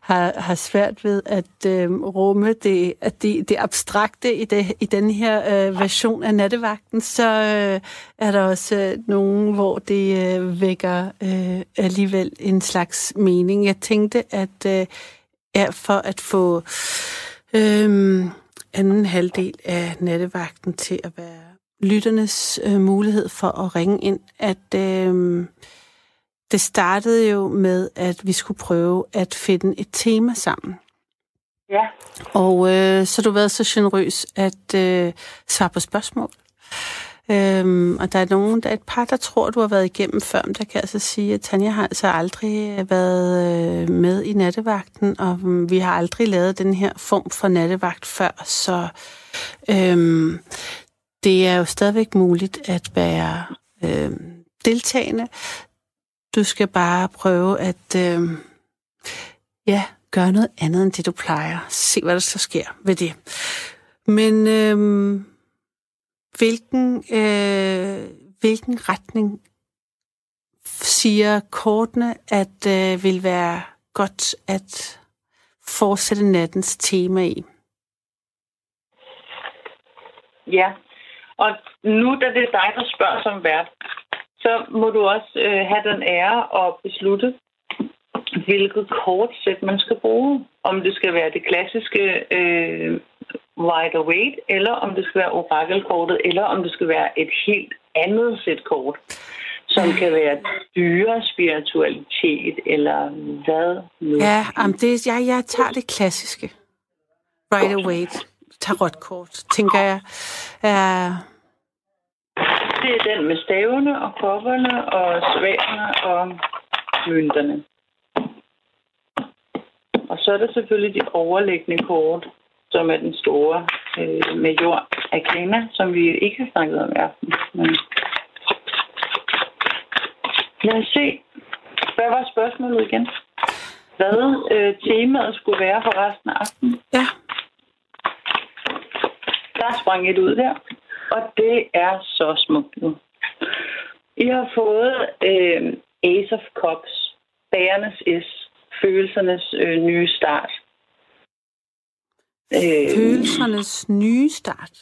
har, har svært ved at øh, rumme det, at det, det abstrakte i, det, i den her øh, version af nattevagten, så øh, er der også øh, nogen, hvor det øh, vækker øh, alligevel en slags mening. Jeg tænkte, at øh, er for at få øh, anden halvdel af nattevagten til at være lytternes øh, mulighed for at ringe ind, at øh, det startede jo med, at vi skulle prøve at finde et tema sammen. Ja. Og øh, så har du været så generøs at øh, svare på spørgsmål. Øhm, og der er nogen, der er et par, der tror, du har været igennem før, men der kan jeg altså sige, at Tanja har altså aldrig været øh, med i nattevagten, og um, vi har aldrig lavet den her form for nattevagt før, så øhm, det er jo stadigvæk muligt at være øh, deltagende. Du skal bare prøve at øh, ja, gøre noget andet end det, du plejer. Se, hvad der så sker ved det. Men øh, hvilken, øh, hvilken retning siger kortene, at øh, vil være godt at fortsætte nattens tema i? Ja, og nu da det er dig, der spørger som vært, så må du også øh, have den ære at beslutte, hvilket kortsæt man skal bruge. Om det skal være det klassiske øh, Rider Waite, eller om det skal være orakelkortet, eller om det skal være et helt andet sæt kort, som kan være dyre spiritualitet, eller hvad nu. Ja, um, det, jeg, jeg tager det klassiske. Rider Waite. Tarotkort, tænker jeg. Uh... Det er den med stavene og kopperne og sværene og mønterne. Og så er der selvfølgelig de overliggende kort, som er den store øh, med jord af Kena, som vi ikke har snakket om i aften. Men... Lad os se. Hvad var spørgsmålet igen? Hvad øh, temaet skulle være for resten af aftenen? Ja. Der sprang et ud der, og det er så smukt nu. I har fået øh, Ace of Cups, bærernes S, følelsernes øh, nye start. Øh, følelsernes nye start?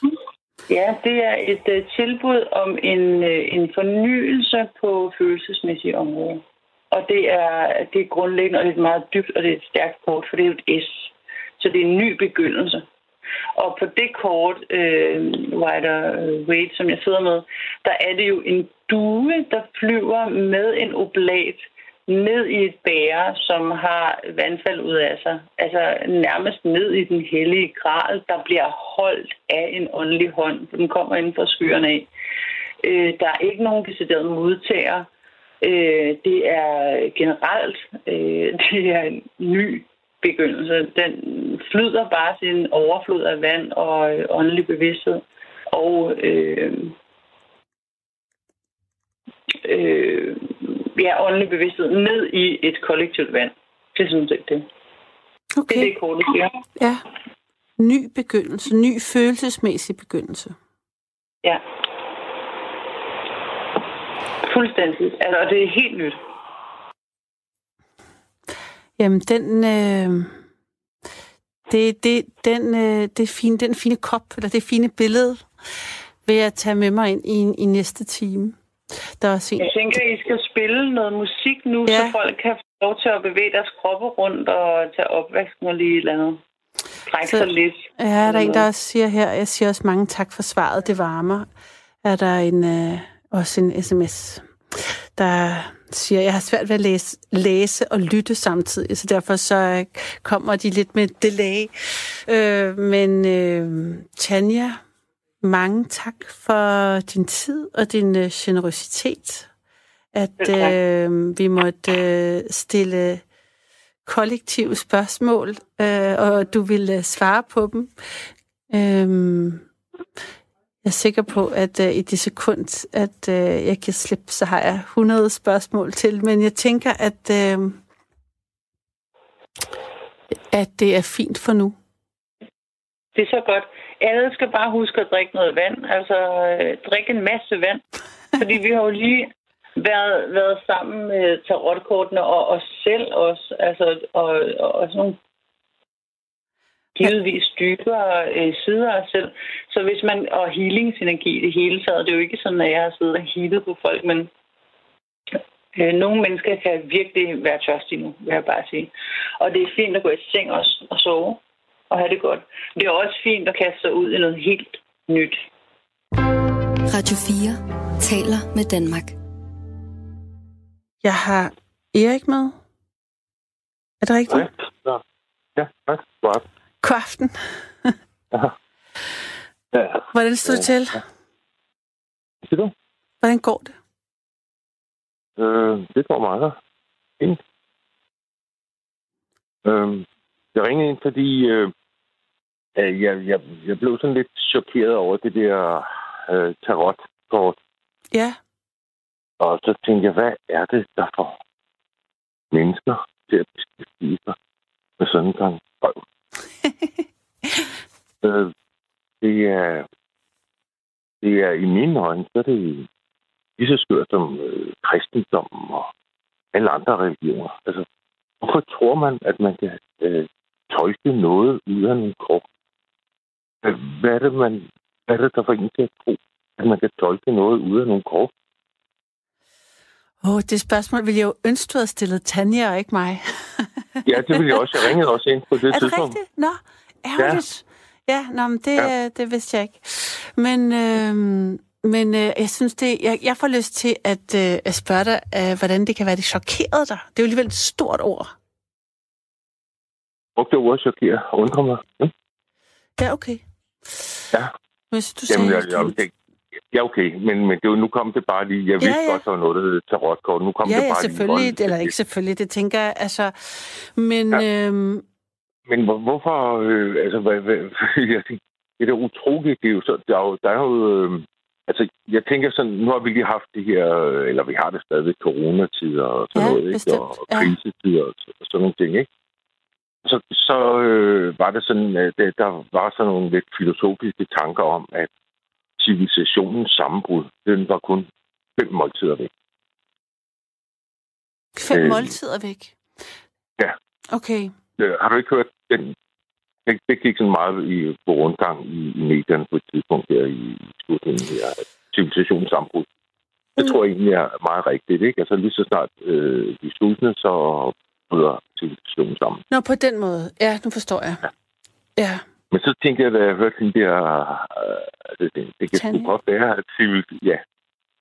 Ja, det er et øh, tilbud om en, øh, en fornyelse på følelsesmæssige områder. Og det er, det er grundlæggende, og det er meget dybt, og det er et stærkt kort, for det er et S. Så det er en ny begyndelse. Og på det kort, øh, Rider øh, Wade, som jeg sidder med, der er det jo en due, der flyver med en oblat ned i et bære, som har vandfald ud af sig. Altså nærmest ned i den hellige gral, der bliver holdt af en åndelig hånd. Den kommer inden for skyerne af. Øh, der er ikke nogen decideret modtager. Øh, det er generelt, øh, det er en ny begyndelse. Den flyder bare sin overflod af vand og øh, åndelig bevidsthed. Og øh, øh, ja, åndelig bevidsthed ned i et kollektivt vand. Det synes jeg, det. Okay. Det er det, kortet siger. Ja. Ny begyndelse. Ny følelsesmæssig begyndelse. Ja. Fuldstændig. Altså, det er helt nyt. Jamen, den... Øh, det, det, den, øh, det fine, den fine kop, eller det fine billede, vil jeg tage med mig ind i, i næste time. Der er fint. Jeg tænker, at I skal spille noget musik nu, ja. så folk kan få lov til at bevæge deres kroppe rundt og tage opvasken og lige et eller andet. Trække sig lidt. Ja, der er en, der også siger her, jeg siger også mange tak for svaret, det varmer. Er der en, øh, også en sms, der siger, jeg har svært ved at læse, læse og lytte samtidig, så derfor så øh, kommer de lidt med delay. Øh, men øh, Tanja, mange tak for din tid og din øh, generøsitet. At øh, vi måtte øh, stille kollektive spørgsmål, øh, og du ville svare på dem. Øh, jeg er sikker på, at uh, i det sekund, at uh, jeg kan slippe, så har jeg 100 spørgsmål til. Men jeg tænker, at, uh, at det er fint for nu. Det er så godt. Alle skal bare huske at drikke noget vand. Altså, øh, drikke en masse vand. Fordi vi har jo lige været, været sammen med tarotkortene og os selv også. Altså, og, og, og sådan nogle givetvis dybere øh, sider af selv. Så hvis man, og healingsenergi det hele taget, det er jo ikke sådan, at jeg har siddet og healet på folk, men øh, nogle mennesker kan virkelig være tørstige nu, vil jeg bare sige. Og det er fint at gå i seng også og sove og have det godt. Det er også fint at kaste sig ud i noget helt nyt. Radio 4 taler med Danmark. Jeg har Erik med. Er det rigtigt? Ja, ja. ja. God aften. Ja. Ja. Hvordan står det til? Hvad du? Hvordan går det? Øh, det går meget. Fint. Øh, jeg ringede ind, fordi øh, jeg, jeg, jeg blev sådan lidt chokeret over det der øh, tarotkort. Ja. Og så tænkte jeg, hvad er det, der får mennesker til at beskæftige sig med sådan en gang røv? øh, det er, det er i mine øjne, så er det lige så skørt som øh, kristendommen og alle andre religioner. Altså, hvorfor tror man, at man kan øh, tolke noget ud af en krop? Hvad er det, man, hvad er det der får en til at tro, at man kan tolke noget ud af nogle krop? Åh, oh, det spørgsmål ville jeg jo ønske, du havde stillet Tanja og ikke mig. Ja, det vil jeg også. Jeg ringede også ind på det er det tidspunkt. rigtigt? Nå, ærgerligt. Ja, ja nå, men det, Ja. ja. det vidste jeg ikke. Men, øh, men øh, jeg synes, det, jeg, jeg får lyst til at, øh, at spørge dig, øh, hvordan det kan være, det chokerede dig. Det er jo alligevel et stort ord. Brugte ordet chokere og undre mig. Ja, Ja, okay. Ja. Hvis du Jamen, sagde, jeg, jeg, jeg, ja okay, men, men det, var- nu kom det bare lige. Jeg vidste ja. godt, der var noget, der hed tarotkort. Nu kom ja, det ja, bare selvfølgelig, lige. eller ikke selvfølgelig, det tænker jeg, altså, men, Ja. ja. øhm, Men hvor, hvorfor... Øh, altså, hvad, hvad, jeg tænker, det er utroligt. Det er jo så, der er jo... Der er jo øh, altså, jeg tænker sådan, nu har vi lige haft det her, eller vi har det stadigvæk, coronatider og sådan Ja, noget, ikke? bestemt. Og, og Ja. krisetider og, så- og sådan nogle ting, ikke? Så, så øh, var det sådan, at der var sådan nogle lidt filosofiske tanker om, at civilisationens sammenbrud, den var kun fem måltider væk. fem Øh, måltider væk. ja. Okay. Øh, har du ikke hørt den? Det, det gik sådan meget i, på rundgang i, i medierne på et tidspunkt her i slutningen her. at Civilisationens sammenbrud. Det Mm. tror jeg egentlig er meget rigtigt, ikke? Altså lige så snart øh, de sultne, så bryder civilisationen sammen. Nå, på den måde. Ja, nu forstår jeg. Ja. Men så tænkte jeg, da jeg hørte den der... Øh, altså, det, det kan sgu godt være, at civil, ja,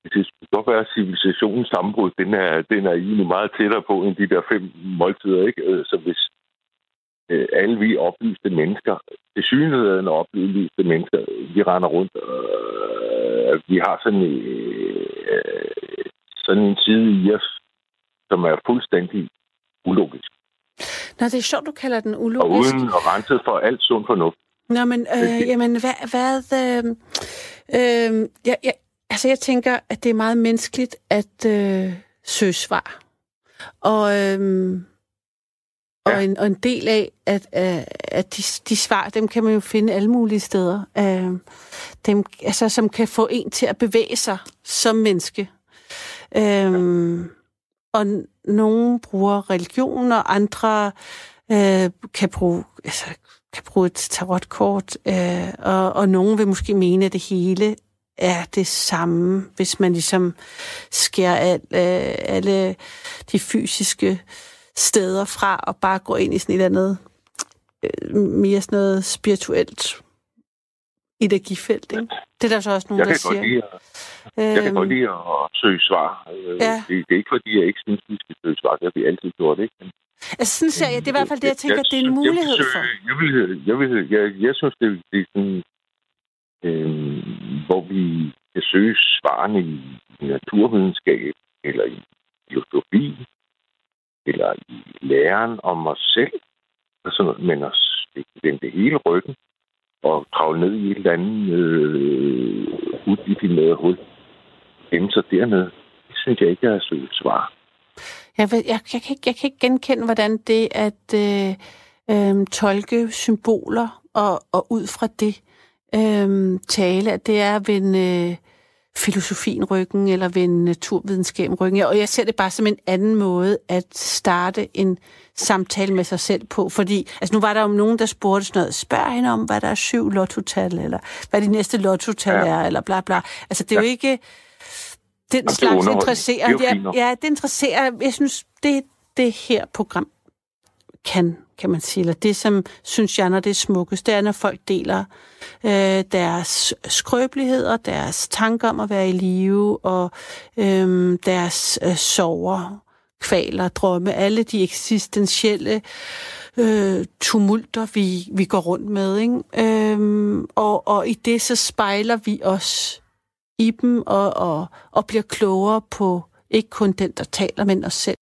det kan godt være, at civilisationens sammenbrud, den er, den er egentlig meget tættere på end de der fem måltider, ikke? Øh, Så hvis øh, alle vi oplyste mennesker, det synligheden oplyste mennesker, vi render rundt, øh, vi har sådan, øh, sådan en side i os, som er fuldstændig ulogisk. Nå, det er sjovt, du kalder den Og ulogisk. uden at rense for alt sund fornuft. Nå, men øh, jamen, hvad... hvad øh, øh, jeg, jeg, altså, jeg tænker, at det er meget menneskeligt at øh, søge svar. Og, øh, og, Ja. en, og en del af, at, øh, at de, de svar, dem kan man jo finde alle mulige steder. Øh, dem, altså, som kan få en til at bevæge sig som menneske. Øh, og nogen bruger religion, og andre øh, kan bruge altså, kan bruge et tarotkort, øh, og, og nogen vil måske mene, at det hele er det samme, hvis man ligesom skærer al, øh, alle de fysiske steder fra, og bare går ind i sådan et eller andet øh, mere sådan noget spirituelt energifelt. Ikke? Det er der så også nogen, Jeg der kan, siger. lide, at- jeg kan Øhm, godt lide at søge svar. Øh, Ja. Det, det er ikke, fordi jeg ikke synes, vi skal søge svar. Det har vi altid gjort, ikke? Men altså, sådan ser jeg, det er i hvert fald det, jeg tænker, det er en mulighed jeg for. Jeg, vil, jeg, vil, jeg, jeg synes, det, det er sådan, øh, hvor vi kan søge svarene i, i naturvidenskab, eller i filosofi, eller i læren om os selv, og sådan noget, men vende det hele ryggen, og kravle ned i et eller andet øh, udefineret hul, gemme sig dernede, det synes jeg ikke er at svar. Jeg, jeg, jeg, kan ikke, jeg kan ikke genkende, hvordan det at øh, øh, tolke symboler og, og ud fra det øh, tale, at det er at vende øh, filosofien ryggen eller vende naturvidenskaben ryggen. Og jeg ser det bare som en anden måde at starte en samtale med sig selv på. Fordi, altså nu var der jo nogen, der spurgte sådan noget, spørg hende om, hvad der er syv lottotal, eller hvad de næste lottotal Ja. er, eller bla bla. Altså det er jo ikke den det er slags interesserer. Det er ja, det interesserer. Jeg synes, det det her program kan, kan man sige, eller det, som synes jeg, når det er smukkest, det er, når folk deler øh, deres skrøbeligheder, deres tanker om at være i live, og øh, deres øh, sorger, kvaler, drømme, alle de eksistentielle øh, tumulter, vi, vi går rundt med. Ikke? Øhm, og, og i det så spejler vi os i dem og, og, og bliver klogere på ikke kun den, der taler, men os selv.